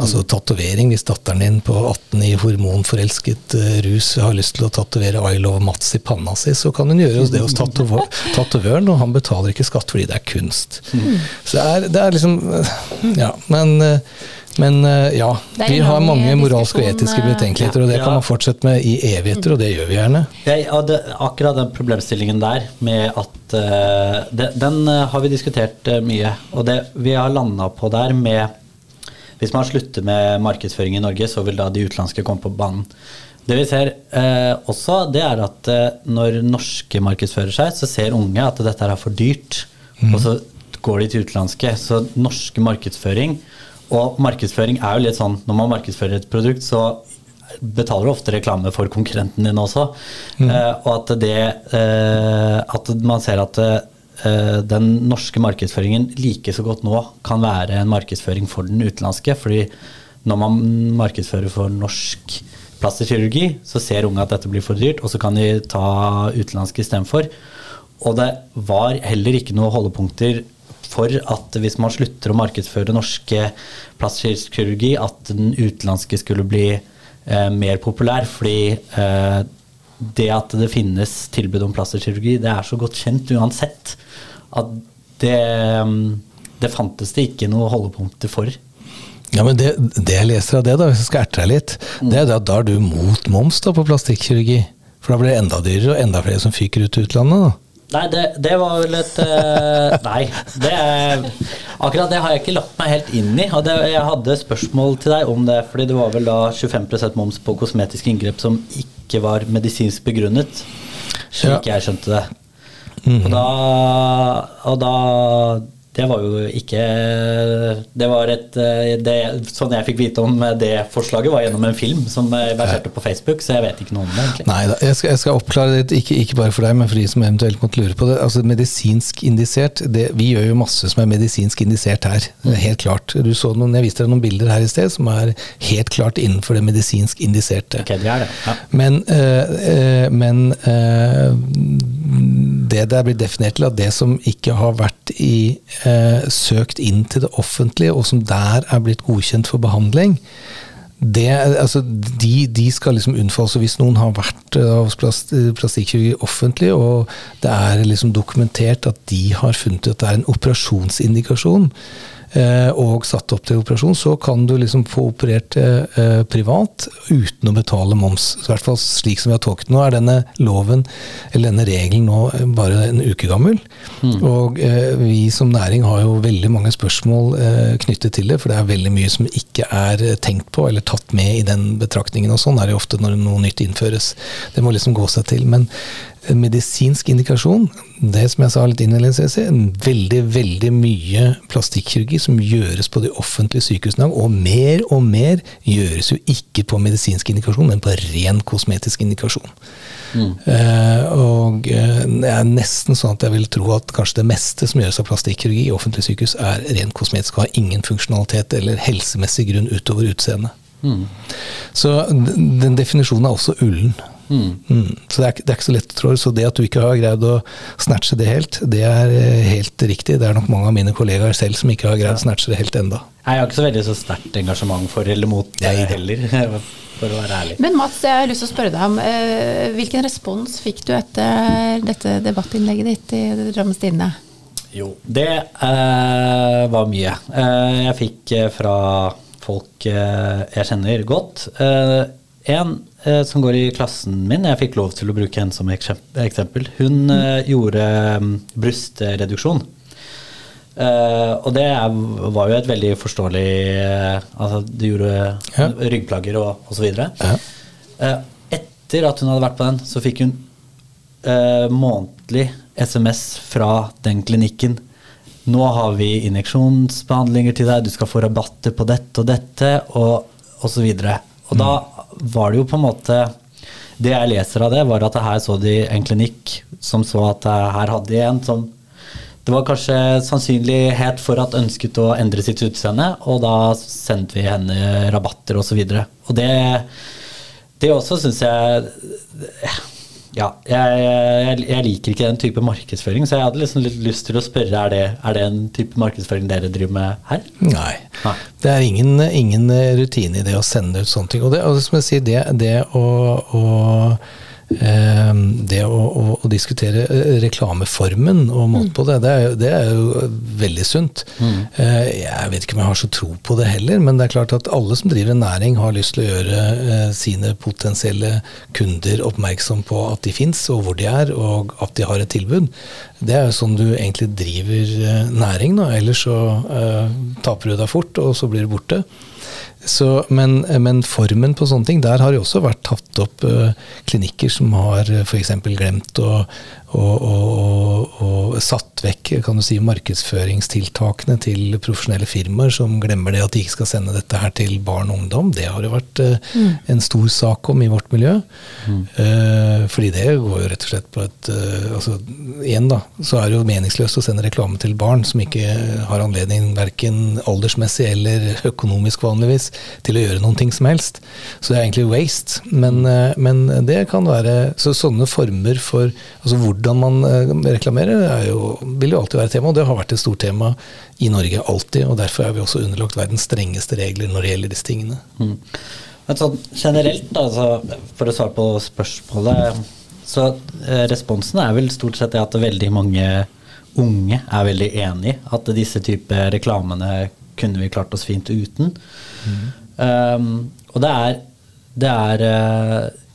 Altså tatovering, hvis datteren din på 18 i hormonforelsket eh, rus har lyst til å tatovere I love Mats i panna si, så kan hun gjøre det hos tatovør- tatovøren, og han betaler ikke skatt fordi det er kunst. Så det er, det er liksom eh, Ja, men, eh, men ja. Vi har mange moralske og etiske betenkeligheter, og det kan man fortsette med i evigheter, og det gjør vi gjerne. Jeg, ja, det, akkurat den problemstillingen der med at uh, det, Den har vi diskutert mye. Og det vi har landa på der med Hvis man slutter med markedsføring i Norge, så vil da de utenlandske komme på banen. Det vi ser eh, også, det er at eh, når norske markedsfører seg, så ser unge at dette er for dyrt. Og så går de til utenlandske. Så norske markedsføring Og markedsføring er jo litt sånn når man markedsfører et produkt, så betaler du ofte reklame for konkurrenten din også. Eh, og at det eh, At man ser at eh, den norske markedsføringen like så godt nå kan være en markedsføring for den utenlandske. fordi når man markedsfører for norsk plastikkirurgi, så ser unge at dette blir for dyrt, og så kan de ta utenlandske istedenfor. Og det var heller ikke noen holdepunkter for at hvis man slutter å markedsføre norske plastikkirurgi, at den utenlandske skulle bli eh, mer populær. Fordi eh, det at det finnes tilbud om plastikkirurgi, det er så godt kjent uansett at det, mm, det fantes det ikke noe holdepunkter for. Ja, men det, det, jeg leser av det, da, hvis jeg skal erte deg litt, det er at da er du mot moms da på plastikkirurgi. For da blir det enda dyrere og enda flere som fyker ut til utlandet. da. Nei, det, det, var vel et uh, <laughs> Nei. Det er, akkurat det har jeg ikke lagt meg helt inn i. Og det, jeg hadde spørsmål til deg om det, fordi det var vel da 25% moms på kosmetiske inngrep som ikke var medisinsk begrunnet, slik ja. jeg skjønte det. Mm. Og da, og da det var jo ikke Det var et det, Sånn jeg fikk vite om det forslaget, var gjennom en film som verserte på Facebook, så jeg vet ikke noe om det. egentlig. Nei da, jeg skal, jeg skal oppklare det, ikke, ikke, bare for deg, men for de som eventuelt måtte lure på det. Altså Medisinsk indisert, det, vi gjør jo masse som er medisinsk indisert her. Er helt klart. Du så noen, Jeg viste deg noen bilder her i sted som er helt klart innenfor det medisinsk indiserte. Okay, det er det. Ja. Men, øh, men øh, det der blir definert til, at det som ikke har vært i eh, søkt inn til det offentlige, og som der er blitt godkjent for behandling, det, altså, de, de, skal liksom unnfalles. Hvis noen har vært eh, hos plast, plastikkirurgi offentlig, og det er liksom dokumentert at de har funnet at det er en operasjonsindikasjon, Eh, og satt opp til operasjon, så kan du liksom få operert eh, privat uten å betale moms. I hvert fall slik som vi har tolket nå, er denne loven, eller denne regelen nå bare en uke gammel. Mm. Og eh, vi som næring har jo veldig mange spørsmål knyttet til det, for det er veldig mye som ikke er tenkt på eller tatt med i den betraktningen. Og sånn er det ofte når noe nytt innføres. Det må liksom gå seg til. Men medisinsk indikasjon, det som jeg sa litt innledningsvis, veldig, veldig mye plastikkirurgi som gjøres på de offentlige sykehusene og mer og mer gjøres jo ikke på medisinsk indikasjon, men på ren kosmetisk indikasjon. Mm. Uh, og uh, det er nesten sånn at jeg vil tro at kanskje det meste som gjøres av plastikkirurgi i offentlige sykehus, er rent kosmetisk og har ingen funksjonalitet eller helsemessig grunn utover utseendet. Mm. Så den definisjonen er også ullen. Mm. Mm. Så det er, det er, ikke så lett, å jeg. Så det at du ikke har greid å snatche det helt, det er eh, helt riktig. Det er nok mange av mine kollegaer selv som ikke har greid å snatche det helt enda. Jeg har ikke så veldig så sterkt engasjement for eller mot deg heller, <laughs> for å være ærlig. Men Mats, jeg har lyst til å spørre deg om eh, hvilken respons fikk du etter dette debattinnlegget ditt i Drammens Tidende? Jo, det eh, var mye. Eh, jeg fikk eh, fra folk eh, jeg kjenner godt. En eh, som går i klassen min, jeg fikk lov til å bruke henne som eksempel, hun eh, gjorde um, brystreduksjon. Eh, og det er, var jo et veldig forståelig uh, Altså, du gjorde ja. ryggplager og osv. Ja. Uh, etter at hun hadde vært på den, så fikk hun uh, månedlig SMS fra den klinikken. Nå har vi injeksjonsbehandlinger til deg, du skal få rabatter på dette og dette, og osv. Og, så og da var det jo på en måte Det jeg leser av det, var at her så de en klinikk som så at her hadde de en som det var kanskje sannsynlighet for at ønsket å endre sitt utseende, og da sendte vi henne rabatter osv. Og, så og det, det også syns jeg ja, jeg, jeg, jeg, liker ikke den type markedsføring, så jeg hadde liksom litt lyst til å spørre er det, er det en type markedsføring dere driver med her? Nei. Nei. Det er ingen, ingen, rutine i det å sende ut sånne ting. Og det, og som jeg sier, det, det å, å det å, å, å, diskutere eh, reklameformen og måte på det, det er, det er, jo veldig sunt. Mm. Eh, jeg vet ikke om jeg har så tro på det heller, men det er klart at alle som driver en næring, har lyst til å gjøre eh, sine potensielle kunder oppmerksom på at de fins, og hvor de er, og at de har et tilbud. Det er jo sånn du egentlig driver næring, da. ellers så uh, taper du deg fort, og så blir du borte. Så, men, men, formen på sånne ting, der har det også vært tatt opp uh, klinikker som har uh, f.eks. glemt å, og, og, og, satt vekk kan du si, markedsføringstiltakene til profesjonelle firmaer som glemmer det at de ikke skal sende dette her til barn og ungdom. Det har det vært uh, mm. en stor sak om i vårt miljø. Mm. Eh, fordi det går jo rett og slett på et eh, altså Igjen, da, så er det jo meningsløst å sende reklame til barn som ikke har anledning verken aldersmessig eller økonomisk vanligvis til å gjøre noen ting som helst. Så det er egentlig waste. Men, men det kan være Så sånne former for altså hvor hvordan man eh, reklamerer, jo, vil jo alltid være tema, og det har vært et stort tema i Norge alltid. og Derfor er vi også underlagt verdens strengeste regler når det gjelder disse tingene. Mm. Men sånn generelt, altså, for å svare på spørsmålet, så eh, responsen er vel stort sett at veldig mange unge er veldig enig i at disse type reklamene kunne vi klart oss fint uten. Mm. Um, og det er, det er uh,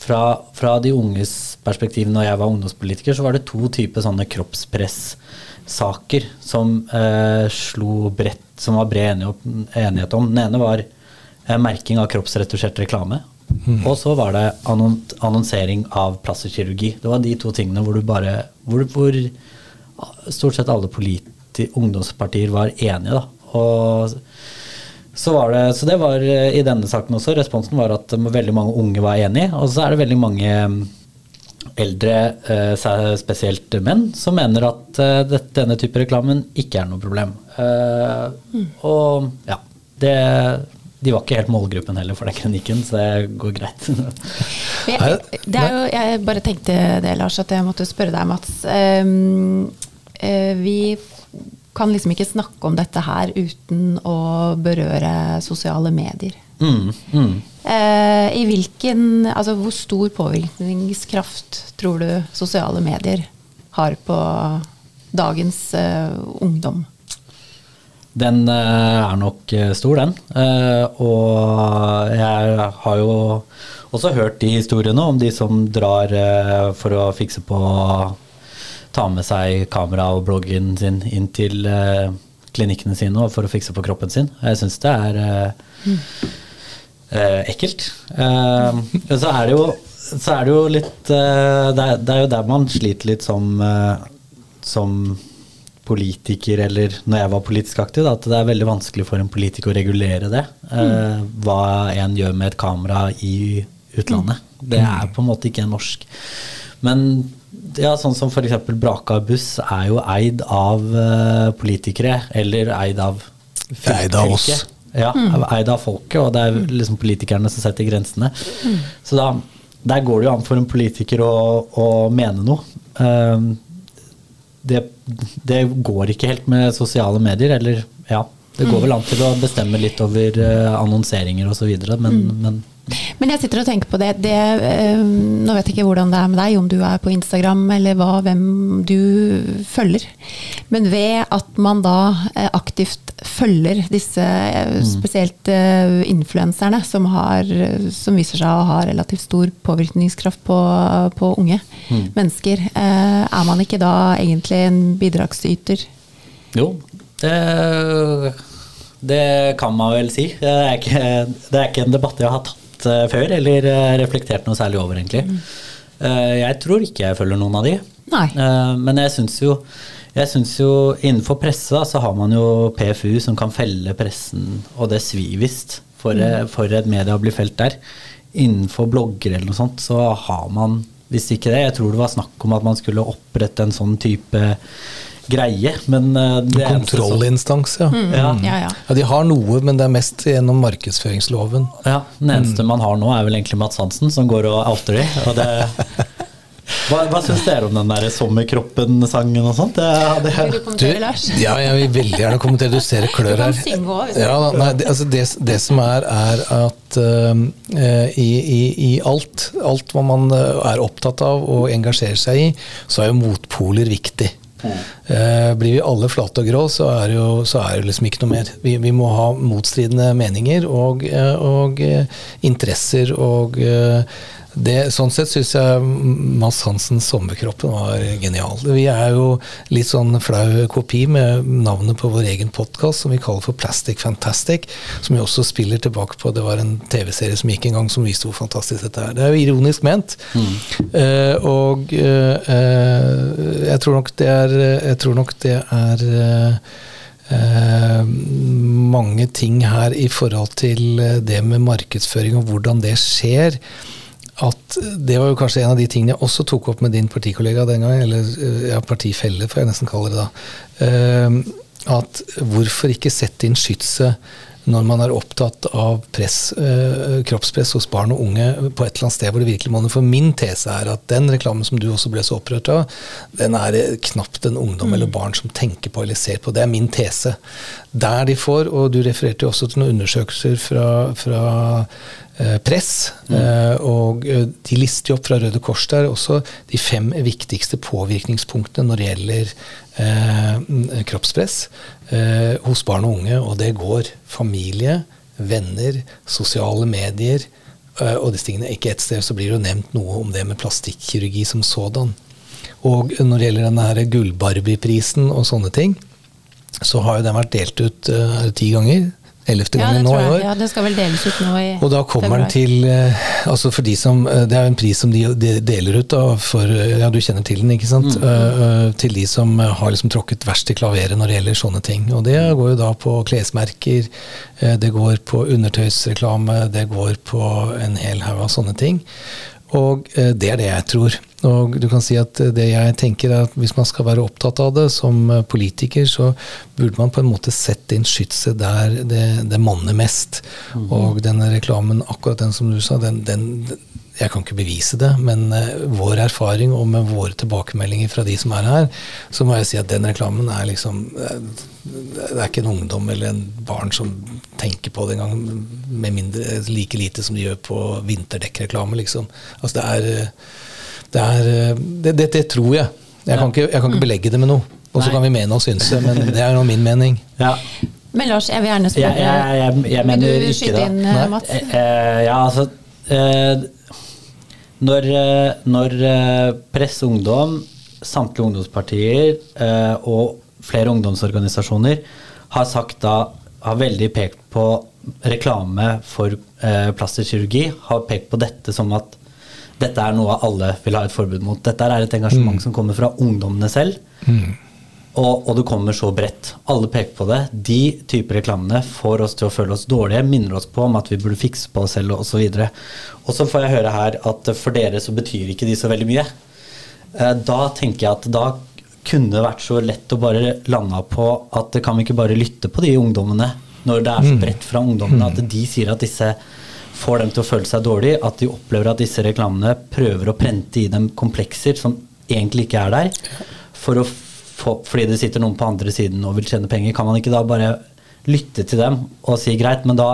fra, fra, de unges perspektiv når jeg var ungdomspolitiker, så var det to typer sånne kroppspress-saker som eh, slo bredt, som var bred enighet om. Den ene var eh, merking av kroppsretusjert reklame. Mm. Og så var det annonsering av plastisk kirurgi. Det var de to tingene hvor du bare hvor, hvor stort sett alle ungdomspartier var enige. Da. Og så, var det, så det var eh, i denne saken også. Responsen var at veldig mange unge var enige. Og så er det veldig mange mm, eldre, eh, spesielt menn, som mener at eh, denne type reklamen ikke er noe problem. Mm. Og ja, det de var ikke helt målgruppen heller for den kronikken, så det går greit. <laughs> jeg, det er jo, jeg bare tenkte det, Lars, at jeg måtte spørre deg, Mats. Um, uh, vi kan liksom ikke snakke om dette her uten å berøre sosiale medier. Mm, mm. Eh, I hvilken Altså hvor stor påvirkningskraft tror du sosiale medier har på dagens eh, ungdom? Den eh, er nok stor, den. og jeg har jo også hørt de historiene om de som drar for å fikse på ta med seg kamera og bloggen sin inn til uh, klinikkene sine for å fikse på kroppen sin. Jeg syns det er uh, uh, ekkelt. så er det jo så er det jo litt det er, det, er, jo der man sliter litt som, som politiker, eller når jeg var politisk aktiv, da, at det er veldig vanskelig for en politiker å regulere det. Mm. hva en gjør med et kamera i utlandet. Mm. Det er på en måte ikke norsk. Men ja, sånn som f.eks. Braka buss er jo eid av uh, politikere, eller eid av Eid av oss. Ja, mm. eid av folket, og det er liksom politikerne som setter grensene. Mm. Så da, der går det jo an for en politiker å, å mene noe. Um, det, det, går ikke helt med sosiale medier, eller ja. Det går mm. vel an til å bestemme litt over uh, annonseringer osv., men, mm. men men jeg sitter og tenker på det, det øh, Nå vet jeg ikke hvordan det er med deg, om du er på Instagram eller hva, hvem du følger. Men ved at man da eh, aktivt følger disse mm. spesielt øh, influenserne som, som, viser seg å ha relativt stor påvirkningskraft på, på unge mm. mennesker, øh, er man ikke da egentlig en bidragsyter? Jo, det det kan man vel si. Det er, ikke, det er ikke en debatt jeg har tatt uh, før, eller uh, reflektert noe særlig over, egentlig. Mm. Uh, jeg tror ikke jeg følger noen av de. Nei. men jeg syns jo jeg synes jo Innenfor presse da, så har man jo PFU som kan felle pressen, og det svir visst for, mm. for et medie å bli felt der. Innenfor blogger eller noe sånt, så har man hvis ikke det. Jeg tror det var snakk om at man skulle opprette en sånn type greie. Men det er Kontrollinstans, ja. Mm. Ja. Ja, ja. ja. De har noe, men det er mest gjennom markedsføringsloven. Ja, Den eneste mm. man har nå, er vel egentlig Mats Hansen, som går og outer de. Og det <laughs> Hva, hva syns dere om den der Sommerkroppen-sangen og sånt? Det, det, vil du kommentere, Lars? Ja, jeg vil veldig gjerne kommentere. Du ser klør her. Ja, nei, det, altså det, det, som er, er at uh, i, i, i, alt, alt hva man er opptatt av og engasjerer seg i, så er jo motpoler viktig. Eh, blir vi alle flate og grå, så er, jo, så er det liksom ikke noe mer. Vi, vi må ha motstridende meninger og, eh, og uh, interesser og det, sånn sett syns jeg Mads Hansens 'Sommerkroppen' var genial. Vi er jo litt sånn flau kopi med navnet på vår egen podkast som vi kaller for Plastic Fantastic. Som vi også spiller tilbake på. Det var en TV-serie som gikk en gang som viste hvor fantastisk dette er. Det er jo ironisk ment. Mm. Uh, og uh, uh, jeg tror nok det er, jeg tror nok det er mange ting her i forhold til det med markedsføring og hvordan det skjer at det var jo kanskje en av de tingene jeg også tok opp med din partikollega den gangen, eller eh, ja, partifelle, får jeg nesten kalle det da. Uh, at hvorfor ikke sette inn skytset når man er opptatt av press, uh, kroppspress hos barn og unge på et eller annet sted hvor det virkelig monner. For min tese er at den reklamen som du også ble så opprørt av, den er knapt en ungdom mm. eller barn som tenker på eller ser på. Det er min tese. Der de får, og du refererte jo også til noen undersøkelser fra, fra eh, press. Mm. og eh, de lister jo opp fra Røde Kors der også de fem viktigste påvirkningspunktene når det gjelder eh, kroppspress eh, hos barn og unge. Og det går familie, venner, sosiale medier eh, og disse tingene. Ikke ett sted så blir det jo nevnt noe om det med plastikkirurgi som sådan. Og når det gjelder denne Gull-Barbie-prisen og sånne ting, så har jo den vært delt ut eh, ti ganger. Ellevte Ja, gangen det nå i år. Ja, det skal vel deles ut nå i Og da kommer den til eh, altså for de som, eh, Det er jo en pris som de, de deler ut da, for eh, Ja, du kjenner til den, ikke sant? Eh, Uh, til de som har liksom tråkket verst i klaveret når det gjelder sånne ting. Og det går jo da på klesmerker, det går på undertøysreklame, det går på en hel haug av sånne ting. Og eh, det er det jeg tror. Og du kan si at eh, det jeg tenker er at hvis man skal være opptatt av det som eh, politiker, så burde man på en måte sette inn skytset der det, det monner mest. Og denne reklamen, akkurat den som du sa, den, den jeg kan ikke bevise det, men eh, vår erfaring og med våre tilbakemeldinger fra de som er her, så må jeg si at den reklamen er liksom eh, Det er ikke en ungdom eller en barn som tenker på det engang, med mindre like lite som de gjør på vinterdekkreklame, liksom. Altså det er Det, er, det, det, det tror jeg. Jeg kan, ikke, jeg kan ikke belegge det med noe. Og så kan vi mene og synse, men det er nå min mening. Ja. Men Lars, jeg vil gjerne Jeg, spørre jeg, jeg, jeg mener Vil du ikke skyte det. inn, eh, Mats? Eh, ja, altså eh, Når, eh, når eh, Press Ungdom, samtlige ungdomspartier eh, og flere ungdomsorganisasjoner har sagt da har veldig pekt på reklame for eh, plastisk kirurgi, har pekt på dette som at dette er noe alle vil ha et forbud mot. Dette er et engasjement som kommer fra ungdommene selv. Og, og det kommer så bredt. Alle peker på det. De typer reklamene får oss til å føle oss dårlige, minner oss på om at vi burde fikse på oss selv osv. Og så får jeg høre her at for dere så betyr ikke de så veldig mye. Eh, Da tenker jeg at da kunne det vært så lett å bare lande på at kan vi ikke bare lytte på de ungdommene når det er så bredt fra ungdommene at de sier at disse får dem til å føle seg dårlig, at de opplever at disse reklamene prøver å prente i dem komplekser som egentlig ikke er der, for å få, fordi det sitter noen på andre siden og vil tjene penger. Kan man ikke da bare lytte til dem og si greit, men da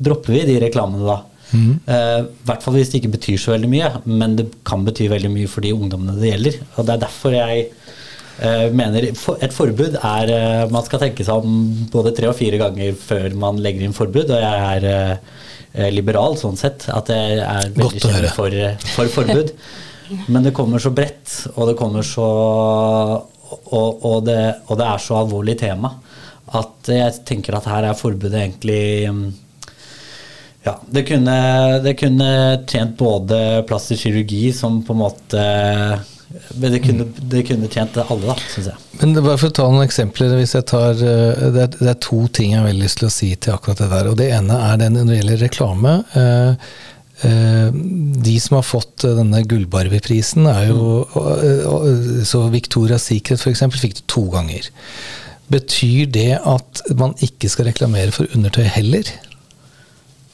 dropper vi de reklamene, da. Mm. Uh, hvert fall hvis det ikke betyr så veldig mye, men det kan bety veldig mye for de ungdommene det gjelder. Og det er derfor jeg uh, mener for, et forbud er uh, Man skal tenke seg om både tre og fire ganger før man legger inn forbud, og jeg er liberal sånn sett. At jeg er veldig kjent for, for forbud. <laughs> Men det kommer så bredt, og det kommer så og, og, det, og det er så alvorlig tema at jeg tenker at her er forbudet egentlig mm, ja, det kunne, det kunne tjent både plastisk kirurgi som på en måte Men det kunne, det kunne tjent alle, da, syns jeg. Men bare for å ta noen eksempler. hvis jeg tar, eh, det, er, det er to ting jeg har veldig lyst til å si til akkurat det der. og Det ene er den når det gjelder reklame. eh, de som har fått eh, denne Gullbarbie-prisen, er jo eh, eh, Så Victoria Secret f.eks. fikk det to ganger. Betyr det at man ikke skal reklamere for undertøy heller?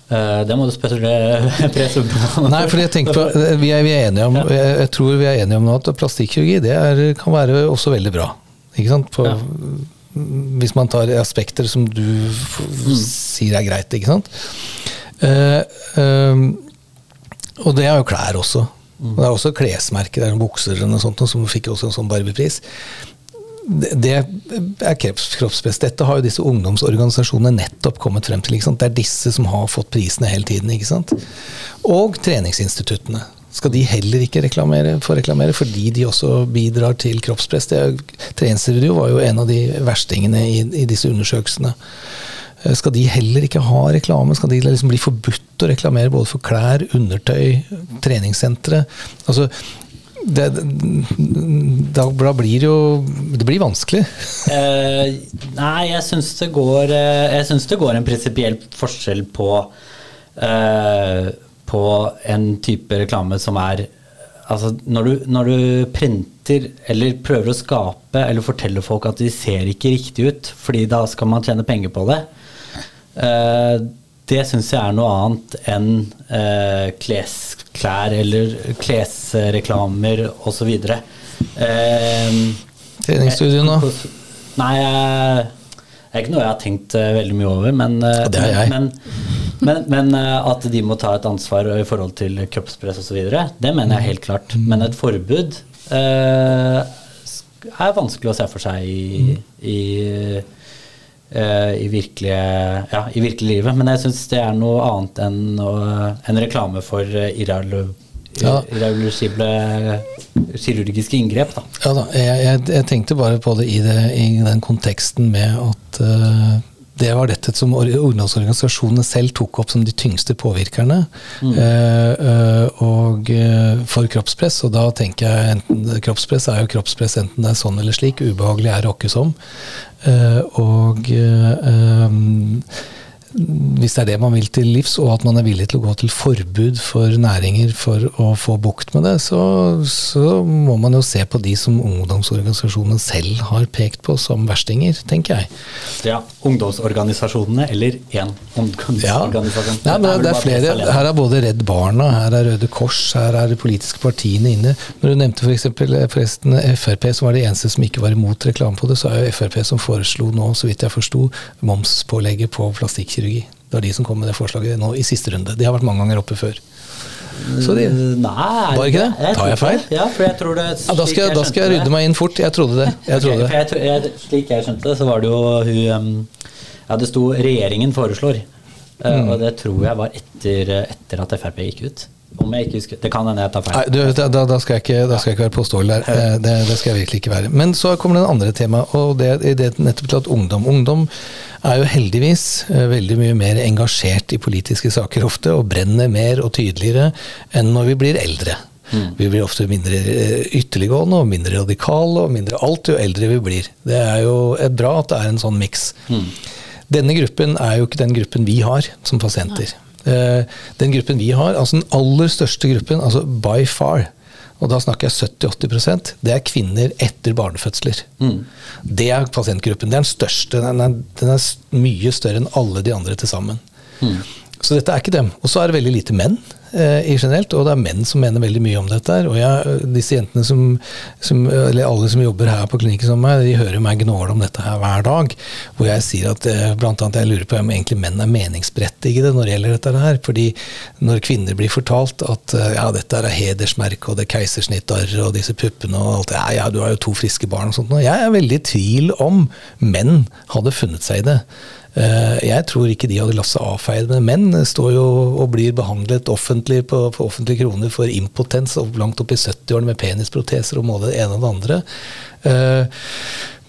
Eh, det må du spørre <laughs> Press Nei, for jeg tenker på, eh, vi er, vi er enige om, jeg, tror vi er enige om nå at plastikkirurgi det er, kan være også veldig bra. Ikke sant? På, Ja. Hvis man tar aspekter som du f sier er greit, ikke sant. Uh, ehm, og det er jo klær også. Og det er også klesmerker, det er bukser og noe sånt, som fikk også en sånn Barbie-pris. Det, det er kroppspress. Dette har jo disse ungdomsorganisasjonene nettopp kommet frem til. Det er disse som har fått prisene hele tiden. Ikke sant? Og treningsinstituttene. Skal de heller ikke reklamere, få reklamere, fordi de også bidrar til kroppspress? Treningsstudio var jo en av de verstingene i, i disse undersøkelsene. Eh, Skal de heller ikke ha reklame? Skal de liksom bli forbudt å reklamere både for klær, undertøy, treningssentre? Altså, det, da, da blir jo Det blir vanskelig. <laughs> Eh, nei, jeg syns det eh, det går en prinsipiell forskjell på eh, På en type reklame som er Altså, når du, når du printer eller prøver å skape eller fortelle folk at de ser ikke riktig ut, fordi da skal man tjene penger på det, det syns jeg er noe annet enn eh, klesklær eller klesreklamer osv. Eh, Treningsstudio nå. Nei, det er ikke noe jeg har tenkt eh, veldig mye over, men, eh, det har jeg. men, Men, men eh, at de må ta et ansvar i forhold til kroppspress osv., det mener jeg helt klart. Men et forbud eh, er vanskelig å se for seg i, i, eh, i, virkelige, ja, i virkelig livet. Men jeg syns det er noe annet enn en reklame for irreal ja. irreversible kirurgiske inngrep. Da. Ja da, jeg, jeg, jeg, tenkte bare på det i, det, i den konteksten med at uh, det var dette som ungdomsorganisasjonene selv tok opp som de tyngste påvirkerne mm. uh, uh, og for kroppspress. Og da tenker jeg enten kroppspress er jo kroppspress enten det er sånn eller slik. Ubehagelig er rokkes om. Og um, hvis det er det man vil til livs, og at man er villig til å gå til forbud for næringer for å få bukt med det, så, så må man jo se på de som ungdomsorganisasjonene selv har pekt på som verstinger, tenker jeg. Ja, ungdomsorganisasjonene eller én ungdomsorganisasjon. Ja. Nei, men det er flere. Her er både Redd Barna, her er Røde Kors, her er de politiske partiene inne. Når du nevnte f.eks. For forresten Frp, som var det eneste som ikke var imot reklame på det, så er jo Frp som foreslo nå, så vidt jeg forsto, momspålegget på plastikkirurgi kirurgi. Det var de som kom med det forslaget nå i siste runde. De har vært mange ganger oppe før. Så de, Nei, var ikke det? Tar jeg feil? Ja, for jeg tror det ja, Da skal, jeg, da skal jeg rydde meg inn fort. Jeg trodde det. Jeg trodde okay, det. jeg, slik jeg skjønte det, så var det jo hun Ja, det sto 'regjeringen foreslår'. Eh, mm. Og det tror jeg var etter, etter at Frp gikk ut. Om jeg ikke husker Det kan hende jeg tar feil. Nei, du, da, da, skal jeg ikke, da skal jeg ikke være påståelig der. Eh, det, det, skal jeg virkelig ikke være. Men så kommer det en andre tema, og det er nettopp til at ungdom Ungdom er jo heldigvis eh, veldig mye mer engasjert i politiske saker ofte, og brenner mer og tydeligere enn når vi blir eldre. Mm. Vi blir ofte mindre eh, ytterliggående og mindre radikale og mindre alt jo eldre vi blir. Det er jo bra at det er en sånn miks. Mm. Denne gruppen er jo ikke den gruppen vi har som pasienter. Eh, den gruppen vi har, altså den aller største gruppen, altså by far, og da snakker jeg 70-80% det er kvinner etter barnefødsler. Mm. Det er pasientgruppen. Det er den største. Den er, den er mye større enn alle de andre til sammen. Mm. Så dette er ikke dem. Og så er det veldig lite menn eh, generelt, og det er menn som mener veldig mye om dette. Og jeg, disse jentene som, som, eller alle som jobber her på klinikken som meg, de hører meg gnåle om dette her hver dag. Hvor jeg sier at eh, annet jeg lurer på om egentlig menn er meningsberettigede når det gjelder dette her. Fordi når kvinner blir fortalt at eh, ja, dette er hedersmerke og det er keisersnittarr og disse puppene og alt det, ja, ja, du har jo to friske barn og sånt. Og jeg er veldig i tvil om menn hadde funnet seg i det. Eh, jeg tror ikke de hadde latt seg avfeie, men menn står jo og blir behandlet offentlig på, på offentlige kroner for impotens og langt opp i 70-årene med penisproteser og må det ene og det andre.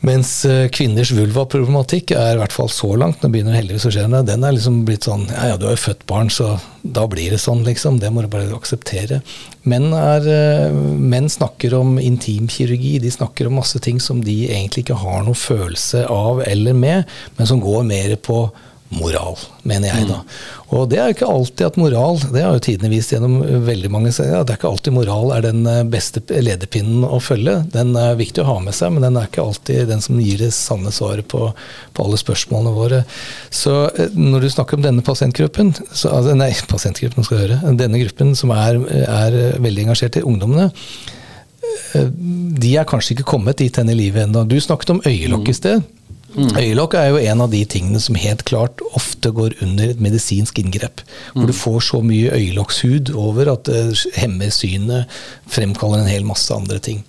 Mens kvinners kvinners vulvaproblematikk er i hvert fall så langt, nå begynner heldigvis å skje det, den er liksom blitt sånn Ja ja, du har jo født barn, så da blir det sånn, liksom. Det må du bare akseptere. Menn, er, eh, menn snakker om intimkirurgi, de snakker om masse ting som de egentlig ikke har noe følelse av eller med, men som går mer på moral, mener jeg da. Mm. Og det er jo ikke alltid at moral, det har jo tidene vist gjennom veldig mange ja, det er ikke alltid moral er den eh, beste lederpinnen å følge. Den er viktig å ha med seg, men den er ikke alltid den som gir det sanne svaret på, på alle spørsmålene våre. Så eh, når du snakker om denne pasientgruppen, så, altså, nei, <laughs> pasientgruppen skal høre, denne gruppen som er, er veldig engasjert i ungdommene, eh, de er kanskje ikke kommet dit hen i livet ennå. Du snakket om øyelokk i sted. Mm. Øyelokk er jo en av de tingene som helt klart ofte går under et medisinsk inngrep. Mm. Hvor du får så mye øyelokkshud over at det hemmer synet, fremkaller en hel masse andre ting.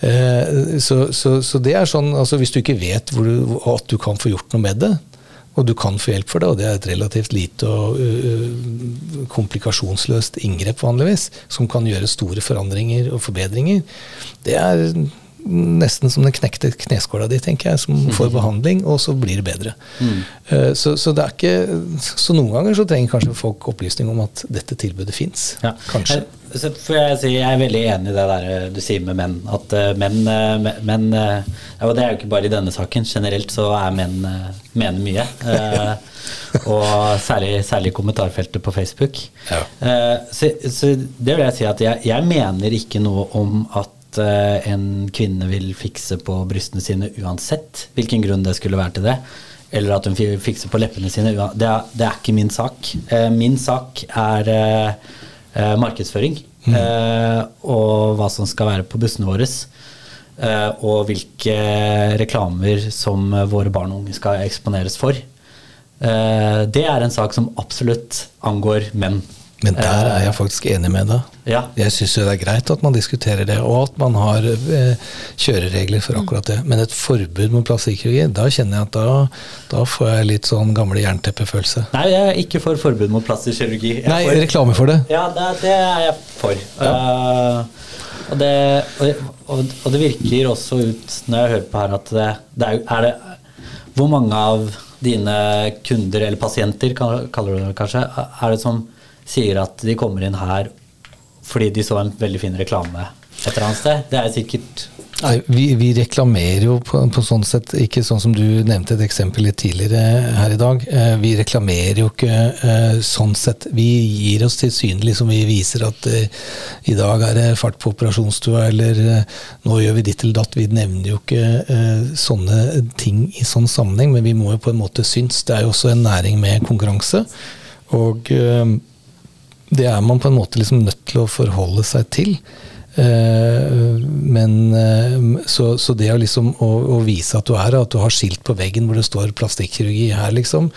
Eh, så, så, så, det er sånn, altså Hvis du ikke vet du, at du kan få gjort noe med det, og du kan få hjelp for det, og det er et relativt lite og uh, komplikasjonsløst inngrep vanligvis, som kan gjøre store forandringer og forbedringer, det er nesten som den knekte kneskåla di, tenker jeg, som får behandling, og så blir det bedre. Mm. Så, så, det er ikke, så noen ganger så trenger kanskje folk opplysning om at dette tilbudet fins. Ja. Kanskje. Jeg, jeg, si, jeg, er veldig enig i det der eh, du sier med menn. At uh, menn, menn ja, det er jo ikke bare i denne saken. Generelt så er menn mener mye. og særlig, særlig kommentarfeltet på Facebook. Ja. Så, så, det vil jeg si at jeg, jeg mener ikke noe om at Eh, en kvinne vil fikse på brystene sine uansett hvilken grunn det skulle være til det. Eller at hun fikser på leppene sine. Det er, det er ikke min sak. Eh, min sak er eh, markedsføring. Mm. Og hva som skal være på bussene våre. Og hvilke reklamer som våre barn og unge skal eksponeres for. Det er en sak som absolutt angår menn. Men der er jeg faktisk enig med deg. Ja. Jeg syns det er greit at man diskuterer det, og at man har eh, kjøreregler for akkurat det. Men et forbud mot plastikkirurgi, da kjenner jeg at da, da får jeg litt sånn gamle jernteppefølelse. Nei, jeg er ikke for forbud mot plastisk kirurgi. Jeg er Nei, for, reklame for det. Ja, det, det er jeg for. Eh, og, det, og, og det virker også ut, når jeg hører på her, at det, det er, er det Hvor mange av dine kunder, eller pasienter, kaller du det kanskje, er det som sier at de kommer inn her fordi de så en veldig fin reklame et eller annet sted? Det er sikkert Nei, vi, vi reklamerer jo på, på sånn sett, ikke sånn som du nevnte et eksempel litt tidligere her i dag. Eh, vi reklamerer jo ikke eh, sånn sett. Vi gir oss tilsynelig som vi viser at eh, i dag er det fart på operasjonsstua, eller nå gjør vi ditt eller datt. Vi nevner jo ikke sånne ting i sånn sammenheng, men vi må jo på en måte synes. Det er jo også en næring med konkurranse. Og det er man på en måte liksom nødt til å forholde seg til. Eh, men eh, så, så det å liksom å, å vise at du er at du har skilt på veggen hvor det står plastikkirurgi her, liksom,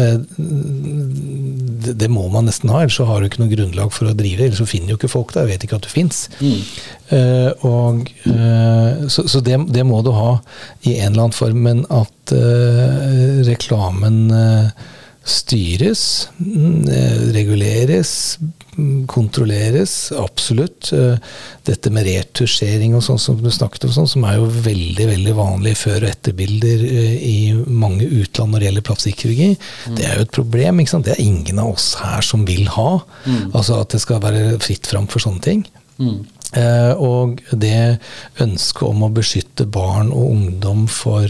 eh, det, det må man nesten ha, ellers så har du ikke noe grunnlag for å drive, ellers så finner jo ikke folk deg, vet ikke at du fins. og så så det, det må du ha i en eller annen form, men at reklamen styres, mm, eh, reguleres, mm, kontrolleres, absolutt. Eh, Dette med retusjering og sånn som du snakket om, sånn, som er jo veldig veldig vanlig før- og etterbilder eh, i mange utland når det gjelder plastikkirurgi, det er jo et problem. ikke sant? Det er ingen av oss her som vil ha. Altså at det skal være fritt fram for sånne ting. Eh, og det ønsket om å beskytte barn og ungdom for,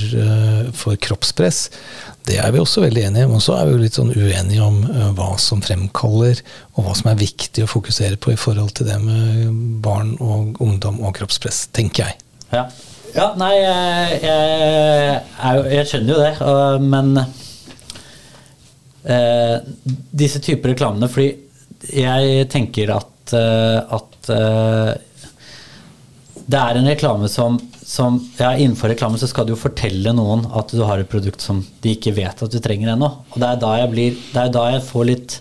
for kroppspress, det er vi også veldig enige om. Og så er vi jo litt sånn uenige om eh, hva som fremkaller, og hva som er viktig å fokusere på i forhold til det med barn og ungdom og kroppspress, tenker jeg. Ja, ja nei, jeg, jeg, er jeg skjønner jo det, men eh, disse typer reklamene Fordi jeg tenker at, eh, at eh, det er en reklame som, som ja, Innenfor reklame så skal du jo fortelle noen at du har et produkt som de ikke vet at du trenger ennå. Og det er da jeg blir Det er da jeg får litt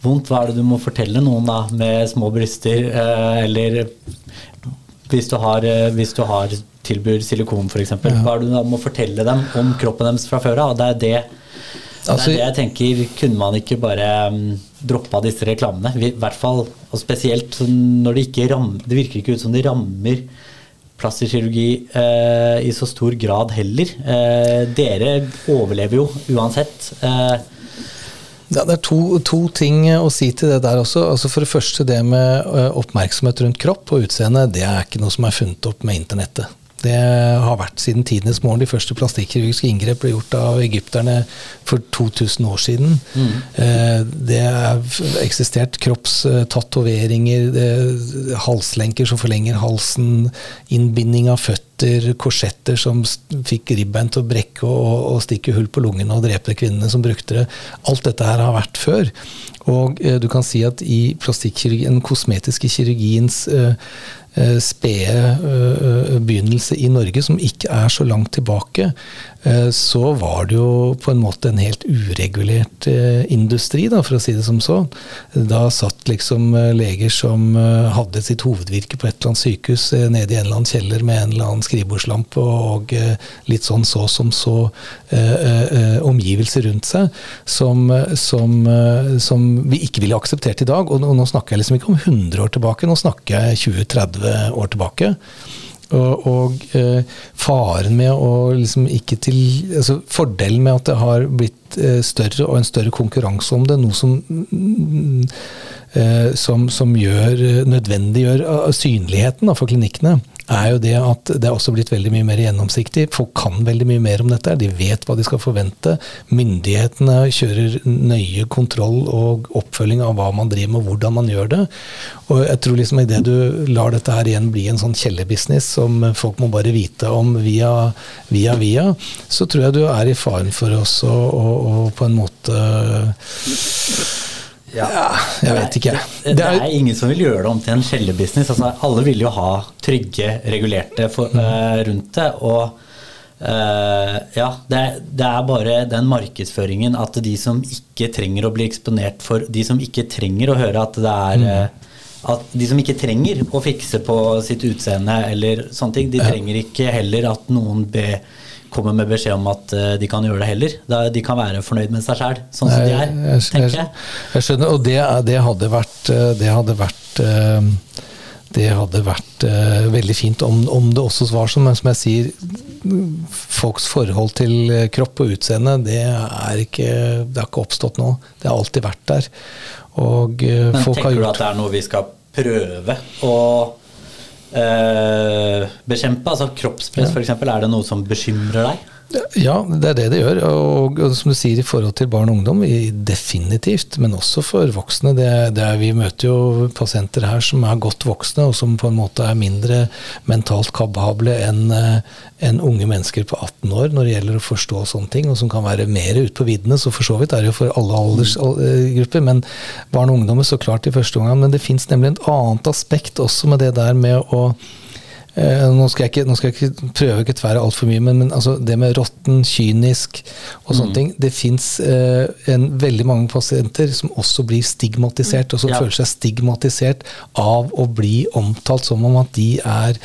vondt. Hva er det du må fortelle noen da med små bryster, eh, eller hvis du har, eh, hvis du har tilbyr silikon f.eks., hva er det du da må fortelle dem om kroppen deres fra før av? Det er det, det Altså- er det jeg tenker, kunne man ikke bare um, droppa disse reklamene? I hvert fall, og spesielt når det ikke rammer Det virker ikke ut som det rammer plastisk kirurgi eh, i så stor grad heller. Eh, dere overlever jo uansett. Eh, Ja, det er to, to ting å si til det der også. Altså For det første, det med oppmerksomhet rundt kropp og utseende, det er ikke noe som er funnet opp med internettet. Det har vært siden tidenes morgen. De første plastikkirurgiske inngrep ble gjort av egypterne for 2000 år siden. Eh, Det har eksistert kroppstatoveringer, det- halslenker som forlenger halsen, innbinding av føtter, korsetter som fikk ribbein til å brekke og, og stikke hull på lungene og drepe kvinnene som brukte det. Alt dette her har vært før. Og eh, du kan si at i plastikkirurgi, den kosmetiske kirurgiens eh, eh, spede eh, begynnelse i Norge, som ikke er så langt tilbake, eh, så var det jo på en måte en helt uregulert eh, industri, da, for å si det som så. Da satt liksom eh, leger som eh, hadde sitt hovedvirke på et eller annet sykehus eh, nede i en eller annen kjeller med en eller annen skrivebordslampe og eh, litt sånn så som så eh, eh, eh, omgivelser rundt seg, som, eh, som, eh, som vi ikke ville akseptert i dag. Og nå snakker jeg liksom ikke om 100 år tilbake, nå snakker jeg 20-30 år tilbake. Og, eh, faren med å liksom ikke til altså Fordelen med at det har blitt eh, større og en større konkurranse om det, noe som mm, eh, som, som gjør, nødvendiggjør eh, synligheten da, for klinikkene, er jo det at det er også blitt veldig mye mer gjennomsiktig. Folk kan veldig mye mer om dette. De vet hva de skal forvente. Myndighetene kjører nøye kontroll og oppfølging av hva man driver med, og hvordan man gjør det. Og jeg tror liksom idet du lar dette her igjen bli en sånn kjellerbusiness som folk må bare vite om via, via, via, så tror jeg du er i faren for oss å, å, å på en måte ja, jeg vet ikke. Det, det er ingen som vil gjøre det om til en kjellerbusiness. Altså, alle vil jo ha trygge, regulerte for, uh, rundt det. Og uh, ja, det, er- det er bare den markedsføringen at de som ikke trenger å bli eksponert for De som ikke trenger å høre at det er uh, at De som ikke trenger å fikse på sitt utseende eller sånne ting, de trenger ikke heller at noen be, kommer med beskjed om at eh, de kan gjøre det heller. De kan være fornøyd med seg sjæl, sånn som de er, Jeg- tenker jeg. Jeg skjønner, og det, det hadde vært eh, Det hadde vært eh, det hadde vært veldig fint om, om det også var sånn, men som jeg sier, folks forhold til kropp og utseende, det er ikke, det har ikke oppstått nå. Det har alltid vært der. Og Men folk har tenker du at det er noe vi skal prøve å bekjempe? Altså kroppspress for f.eks. Er det noe som bekymrer deg? Ja, det er det det gjør. Og, og som du sier i forhold til barn og ungdom, definitivt. Men også for voksne. Det, det er, vi møter jo pasienter her som er godt voksne, og som på en måte er mindre mentalt kabable enn en unge mennesker på 18 år når det gjelder å forstå sånne ting, og som kan være mer ute på viddene. Så for så vidt er det jo for alle aldersgrupper, men barn og ungdom er så klart i første omgang. Men det fins nemlig et annet aspekt også med det der med å Eh, nå, skal jeg ikke, nå skal jeg ikke prøve ikke tverre tvære altfor mye, men, men altså, det med råtten, kynisk og sånne ting Det fins eh, veldig mange pasienter som også blir stigmatisert, og som Ja. føler seg stigmatisert av å bli omtalt som om at de er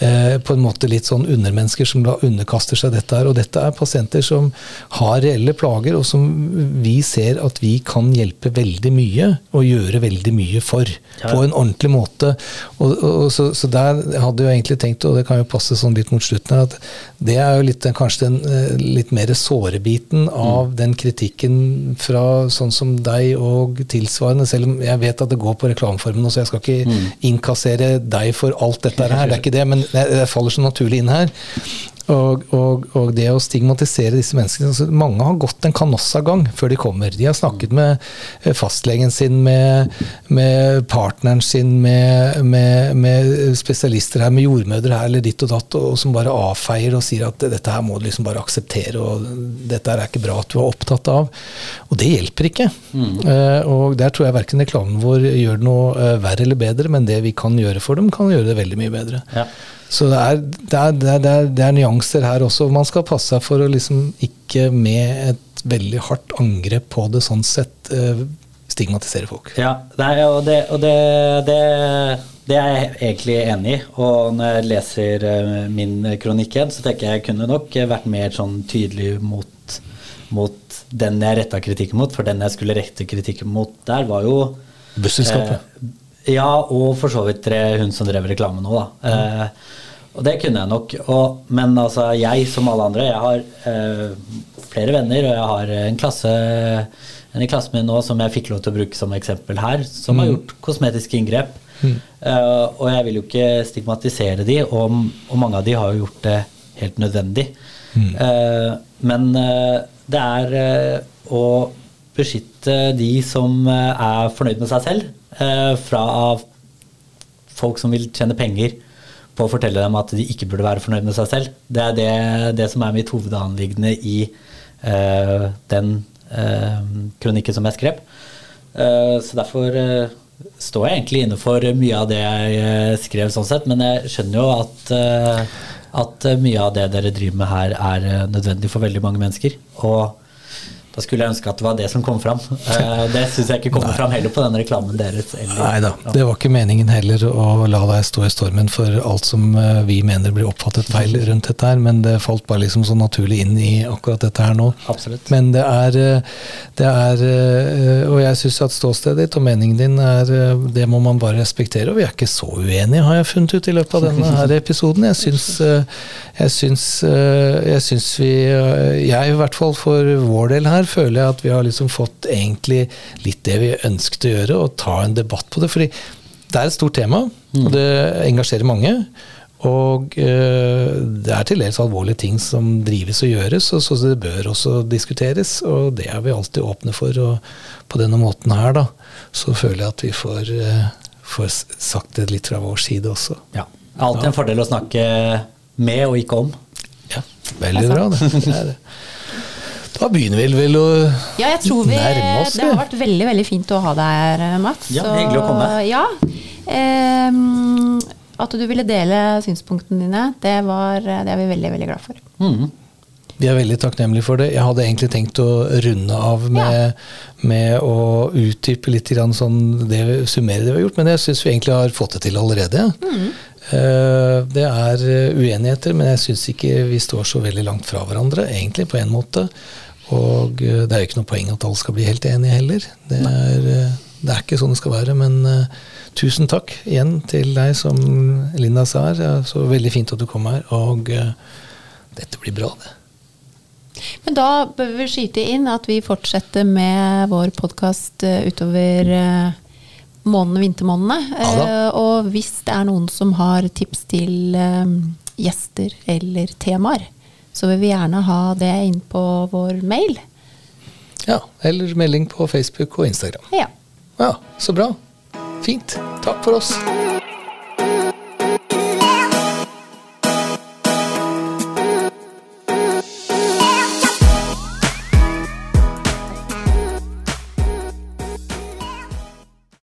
eh, på en måte litt sånn undermennesker som da underkaster seg dette her. Og dette er pasienter som har reelle plager, og som vi ser at vi kan hjelpe veldig mye og gjøre veldig mye for. Ja. På en ordentlig måte. Og, og, så, så der hadde jo egentlig tenkt, og det kan jo passe sånn litt mot slutten her, at det er jo litt, kanskje den eh, litt mer såre biten av den kritikken fra sånn som deg og tilsvarende, selv om jeg vet at det går på reklameformen, så jeg skal ikke innkassere deg for alt dette her, det er ikke det, men det, det faller så naturlig inn her. Og, og, og det å stigmatisere disse menneskene altså Mange har gått en kanossagang før de kommer. De har snakket med eh, fastlegen sin, med, med partneren sin, med, med, med spesialister her, med jordmødre her eller ditt og datt, og som bare avfeier og sier at dette her må du liksom bare akseptere, og dette her er ikke bra at du er opptatt av. Og det hjelper ikke. Eh, og der tror jeg verken reklamen vår gjør det noe uh, verre eller bedre, men det vi kan gjøre for dem, kan gjøre det veldig mye bedre. Ja. Så det er, det, er, det, er, det, er, er nyanser her også. Man skal passe seg for å liksom ikke med et veldig hardt angrep på det sånn sett eh, stigmatisere folk. Ja, nei, og, det, og det, det, det er jeg egentlig enig i. Og når jeg leser eh, min kronikk igjen, så tenker jeg jeg kunne nok vært mer sånn tydelig mot, mot den jeg retta kritikken mot. For den jeg skulle rette kritikken mot der, var jo Busselskapet. Eh, ja, og for så vidt hun som drev reklame nå, da. Eh, og det kunne jeg nok. Og, men altså, jeg som alle andre, jeg har eh, flere venner, og jeg har en klasse en i klassen min nå som jeg fikk lov til å bruke som eksempel her, som har gjort kosmetiske inngrep. Eh, og jeg vil jo ikke stigmatisere de, og, og mange av de har jo gjort det helt nødvendig. Eh, men eh, det er å beskytte de som er fornøyd med seg selv, eh, fra folk som vil tjene penger på å fortelle dem at de ikke burde være fornøyd med seg selv. Det er det, det som er mitt hovedanliggende i uh, den uh, kronikken som jeg skrev. Uh, så derfor står jeg egentlig inne for mye av det jeg skrev, sånn sett, men jeg skjønner jo at, at mye av det dere driver med her, er nødvendig for veldig mange mennesker. Og da skulle jeg ønske at det var det som kom fram. Eh, det syns jeg ikke kommer fram heller på den reklamen deres. Nei da, det var ikke meningen heller å la deg stå i stormen for alt som eh, vi mener blir oppfattet feil rundt dette her, men det falt bare liksom så naturlig inn i akkurat dette her nå. Absolutt. Men det er, eh, det er Og jeg syns at ståstedet ditt og meningen din er Det må man bare respektere, og vi er ikke så uenige, har jeg funnet ut i løpet av denne her <laughs> episoden. Jeg syns, jeg syns, jeg syns vi Jeg i hvert fall for vår del her føler jeg at vi har liksom fått egentlig litt det vi ønsket å gjøre, og ta en debatt på det. fordi det er et stort tema, og det engasjerer mange. Og eh, det er til dels alvorlige ting som drives og gjøres, og så det bør også diskuteres. Og det er vi alltid åpne for. Og på denne måten her, da, så føler jeg at vi får, eh, får sagt det litt fra vår side også. Ja. Alltid en fordel å snakke med og ikke om. Ja, Veldig bra, det. <laughs> det, er det. Da begynner vi vel å Ja, jeg tror vi, nærme oss. det har vært veldig veldig fint å ha deg her, Mats. Ja, hyggelig å komme. Ja, eh, at du ville dele synspunktene dine, det, var, det er vi veldig veldig glad for. Mm. Vi er veldig takknemlige for det. Jeg hadde egentlig tenkt å runde av med, med å utdype litt grann sånn det, summere det vi har gjort, men jeg syns vi egentlig har fått det til allerede. Mm. Det er eh, uenigheter, men jeg syns ikke vi står så veldig langt fra hverandre, egentlig, på en måte. Og eh, det er jo ikke noe poeng at alle skal bli helt enige heller. Det er, eh, det er ikke sånn det skal være. Men uh, tusen takk igjen til deg, som Linda sa her. Er Så veldig fint at du kom her. Og uh, dette blir bra, det. Men da bør vi skyte inn at vi fortsetter med vår podkast utover månedene, vintermånedene. Ja. Og hvis det er noen som har tips til gjester eller temaer, så vil vi gjerne ha det inn på vår mail. Ja, Eller melding på Facebook og Instagram. Ja. Ja, Så bra. Fint. Takk for oss.